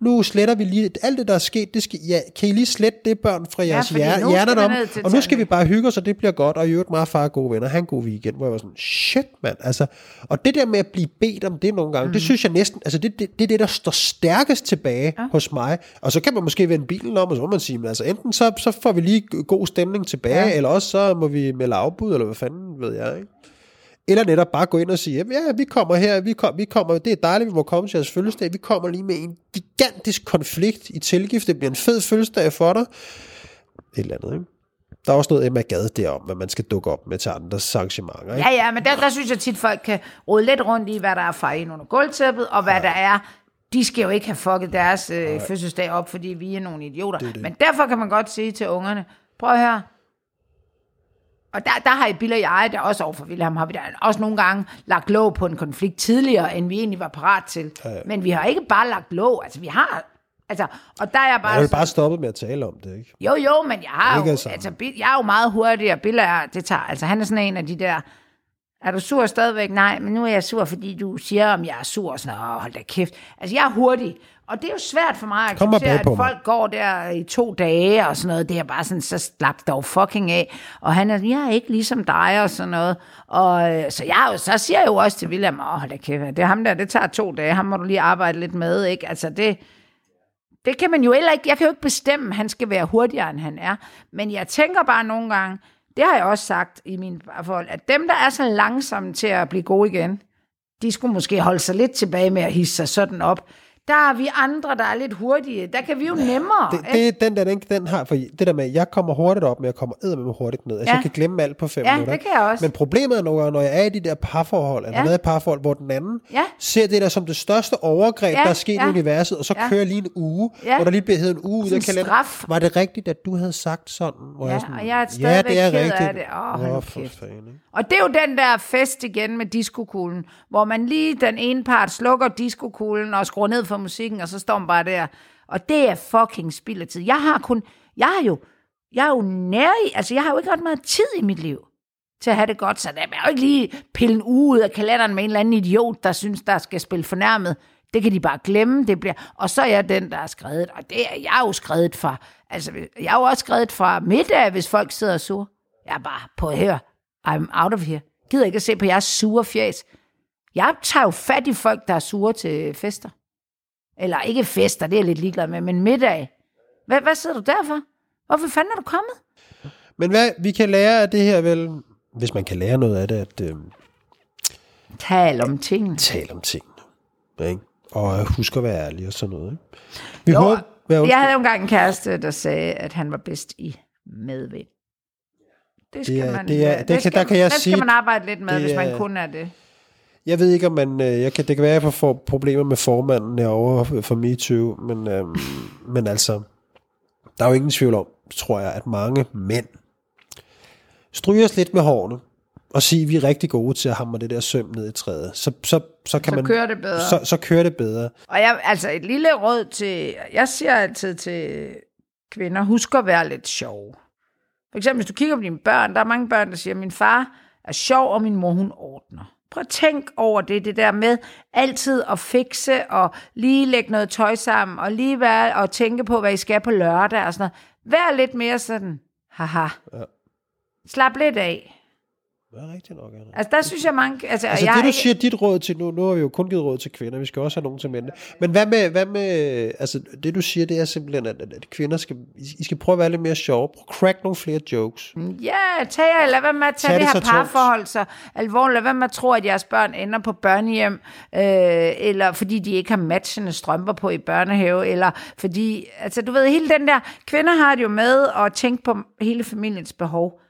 S1: nu sletter vi lige, alt det der er sket, det skal, ja, kan I lige slette det børn fra jeres ja, hjerner om, og nu skal vi bare hygge os, og det bliver godt, og i øvrigt meget far er gode venner, han god weekend, hvor jeg var sådan, shit mand, altså, og det der med at blive bedt om det nogle gange, mm. det synes jeg næsten, altså det, det, det er det, der står stærkest tilbage ja. hos mig, og så kan man måske vende bilen om, og så må man sige, men altså enten så, så får vi lige god stemning tilbage, ja. eller også så må vi melde afbud, eller hvad fanden ved jeg, ikke? Eller netop bare gå ind og sige, "Jamen, ja, vi kommer her, vi, kom, vi kommer, det er dejligt, vi må komme til jeres fødselsdag, vi kommer lige med en gigantisk konflikt i tilgift, det bliver en fed fødselsdag for dig. Et eller andet, ikke? Der er også noget Emma Gade derom, at man skal dukke op med til andres arrangementer, ikke?
S2: Ja, ja, men der, der synes jeg tit, folk kan rode lidt rundt i, hvad der er fejl under gulvtæppet, og hvad ja. der er. De skal jo ikke have fucket deres øh, fødselsdag op, fordi vi er nogle idioter. Det det. Men derfor kan man godt sige til ungerne, prøv at høre, og der, der har I Bill og jeg, der også overfor Wilhelm, har vi der også nogle gange lagt låg på en konflikt tidligere, end vi egentlig var parat til. Ja, ja. Men vi har ikke bare lagt låg, altså vi har... Altså, og der er jeg bare...
S1: Jeg vil bare stoppe med at tale om det, ikke?
S2: jo, jo, men jeg har jo, altså, jeg er jo meget hurtig, og Bill er, det tager, altså han er sådan en af de der, er du sur stadigvæk? Nej, men nu er jeg sur, fordi du siger, om jeg er sur, og sådan, Åh, hold da kæft. Altså, jeg er hurtig, og det er jo svært for mig at acceptere, at
S1: mig.
S2: folk går der i to dage, og sådan noget, det er bare sådan, så slap dog fucking af. Og han er, jeg er ikke ligesom dig, og sådan noget. Og øh, så jeg så siger jeg jo også til William, åh, hold da kæft, det er ham der, det tager to dage, ham må du lige arbejde lidt med, ikke? Altså, det, det kan man jo heller ikke, jeg kan jo ikke bestemme, at han skal være hurtigere, end han er. Men jeg tænker bare nogle gange, det har jeg også sagt i min forhold, at dem, der er så langsomme til at blive gode igen, de skulle måske holde sig lidt tilbage med at hisse sig sådan op. Der er vi andre, der er lidt hurtige. Der kan vi jo nemmere.
S1: Det,
S2: ikke?
S1: det, den der, den, den har, for det der med, at jeg kommer hurtigt op, men jeg kommer med hurtigt ned. Altså,
S2: Ja.
S1: jeg kan glemme alt på fem
S2: Ja,
S1: minutter.
S2: det kan jeg også.
S1: Men problemet er gange, når jeg er i de der parforhold, eller
S2: Ja.
S1: ja. i parforhold, hvor den anden
S2: Ja.
S1: ser det der som det største overgreb,
S2: Ja,
S1: der er sket
S2: ja.
S1: i universet, og så
S2: Ja.
S1: kører lige en uge,
S2: Ja.
S1: hvor der lige bliver heddet en uge ud af kalenderen. Var det rigtigt, at du havde sagt sådan? Hvor
S2: Ja,
S1: sådan,
S2: og jeg er
S1: ja,
S2: stadigvæk
S1: det er
S2: ked af
S1: rigtigt.
S2: det. Åh,
S1: fanden, ikke?
S2: Og det er jo den der fest igen med diskokuglen, hvor man lige den ene part slukker diskokuglen og skruer ned for musikken, og så står man bare der. Og det er fucking spild af tid. Jeg har kun, jeg har jo, jeg er jo nær i, altså jeg har jo ikke ret meget tid i mit liv til at have det godt, så der er jo ikke lige pille en uge ud af kalenderen med en eller anden idiot, der synes, der skal spille fornærmet. Det kan de bare glemme, det bliver. Og så er jeg den, der er skrevet, og det er jeg jo skrevet fra. Altså, jeg er jo også skrevet fra middag, hvis folk sidder og sur. Jeg er bare på her. I'm out of here. Gider ikke at se på jeres sure fjæs. Jeg tager jo fat i folk, der er sure til fester. Eller ikke fester, det er jeg lidt ligeglad med, men middag. Hvad, hvad sidder du der for? Hvorfor fanden er du kommet?
S1: Men hvad vi kan lære af det her vel, hvis man kan lære noget af det, at øh,
S2: Tal om tingene.
S1: tale om tingene. Ikke? Og øh, husk at være ærlig og sådan noget. Ikke? Vi
S2: Jo,
S1: håber, hvad,
S2: Jeg havde jo engang en kæreste, der sagde, at han var bedst i medvind. Det skal
S1: Det er-
S2: man,
S1: det er- det der kan jeg
S2: den skal
S1: sige-
S2: man arbejde lidt med,
S1: det
S2: hvis man kun er det.
S1: Jeg ved ikke, om man... Øh, jeg kan, det kan være, at jeg får problemer med formanden herovre for MeToo, men, øh, men altså, der er jo ingen tvivl om, tror jeg, at mange mænd stryger os lidt med hårene, og sige, at vi er rigtig gode til at hamre det der søm ned i træet, så, så, så kan
S2: Så
S1: man...
S2: kører det bedre.
S1: Så, så kører det bedre.
S2: Og jeg, altså et lille råd til, jeg siger altid til kvinder, husk at være lidt sjov. For eksempel, hvis du kigger på dine børn, der er mange børn, der siger, min far er sjov, og min mor, hun ordner. Prøv at tænk over det, det der med altid at fikse, og lige lægge noget tøj sammen, og lige være og tænke på, hvad I skal på lørdag, og sådan noget. Vær lidt mere sådan, haha.
S1: Ja.
S2: Slap lidt af.
S1: Det er rigtigt nok, Anna.
S2: Altså, der synes jeg mange... Altså,
S1: Altså
S2: jeg
S1: det, du siger, dit råd til nu, nu har vi jo kun givet råd til kvinder, vi skal også have nogen til mænd. Men hvad med, hvad med, altså det du siger, det er simpelthen, at, at kvinder skal, I skal prøve at være lidt mere sjove, crack nogle flere jokes.
S2: Ja, tag jer, lad være med at tage
S1: Tag
S2: det,
S1: det
S2: her parforhold så alvorligt. Lad være med at tro, at jeres børn ender på børnehjem, øh, eller fordi de ikke har matchende strømper på i børnehave, eller fordi, altså du ved, hele den der, kvinder har det jo med at tænke på hele familiens behov.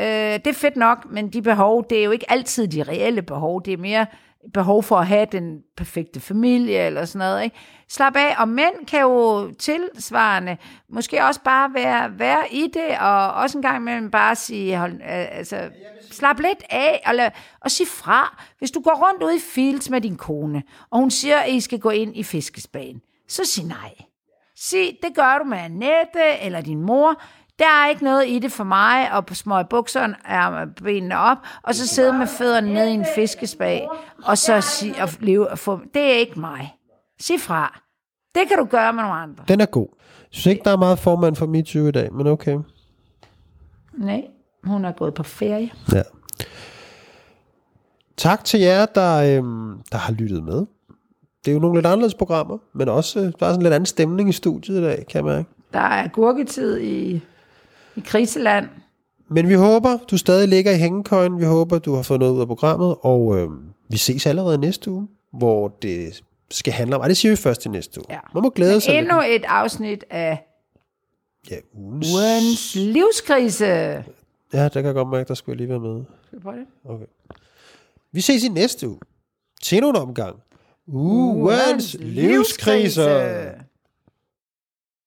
S2: Øh, det er fedt nok, men de behov, det er jo ikke altid de reelle behov, det er mere behov for at have den perfekte familie eller sådan noget. Ikke? Slap af, og mænd kan jo tilsvarende måske også bare være, være i det, og også en gang imellem bare sige, hold, øh, altså, slap lidt af, og, lad, og sig fra. Hvis du går rundt ude i Fields med din kone, og hun siger, at I skal gå ind i fiskespagen, så sig nej. Sig, det gør du med Annette eller din mor. Der er ikke noget i det for mig, og på små bukserne er benene op, og så sidde med fødderne ned i en fiskespag, og så sige, og leve, og få, det er ikke mig. Sig fra. Det kan du gøre med nogle andre.
S1: Den er god. Jeg synes ikke, der er meget formand for MeToo i dag, men okay.
S2: Nej, hun er gået på ferie.
S1: Ja. Tak til jer, der, øhm, der har lyttet med. Det er jo nogle lidt anderledes programmer, men også, øh, der er sådan lidt anden stemning i studiet i dag, kan jeg mærke.
S2: Der er gurketid i, i kriseland.
S1: Men vi håber, du stadig ligger i hængekøjen. Vi håber, du har fået noget ud af programmet, og øh, vi ses allerede næste uge, hvor det skal handle om... Ej, det siger vi først til næste uge.
S2: Ja.
S1: Man må glæde sig
S2: Endnu
S1: lidt.
S2: et afsnit af
S1: Ja, ugens...
S2: ugens livskrise.
S1: Ja, der kan jeg godt mærke, der skulle jeg lige være med.
S2: Skal vi prøve det?
S1: Okay. Vi ses i næste uge. Til nogle omgang. Ugens livskriser.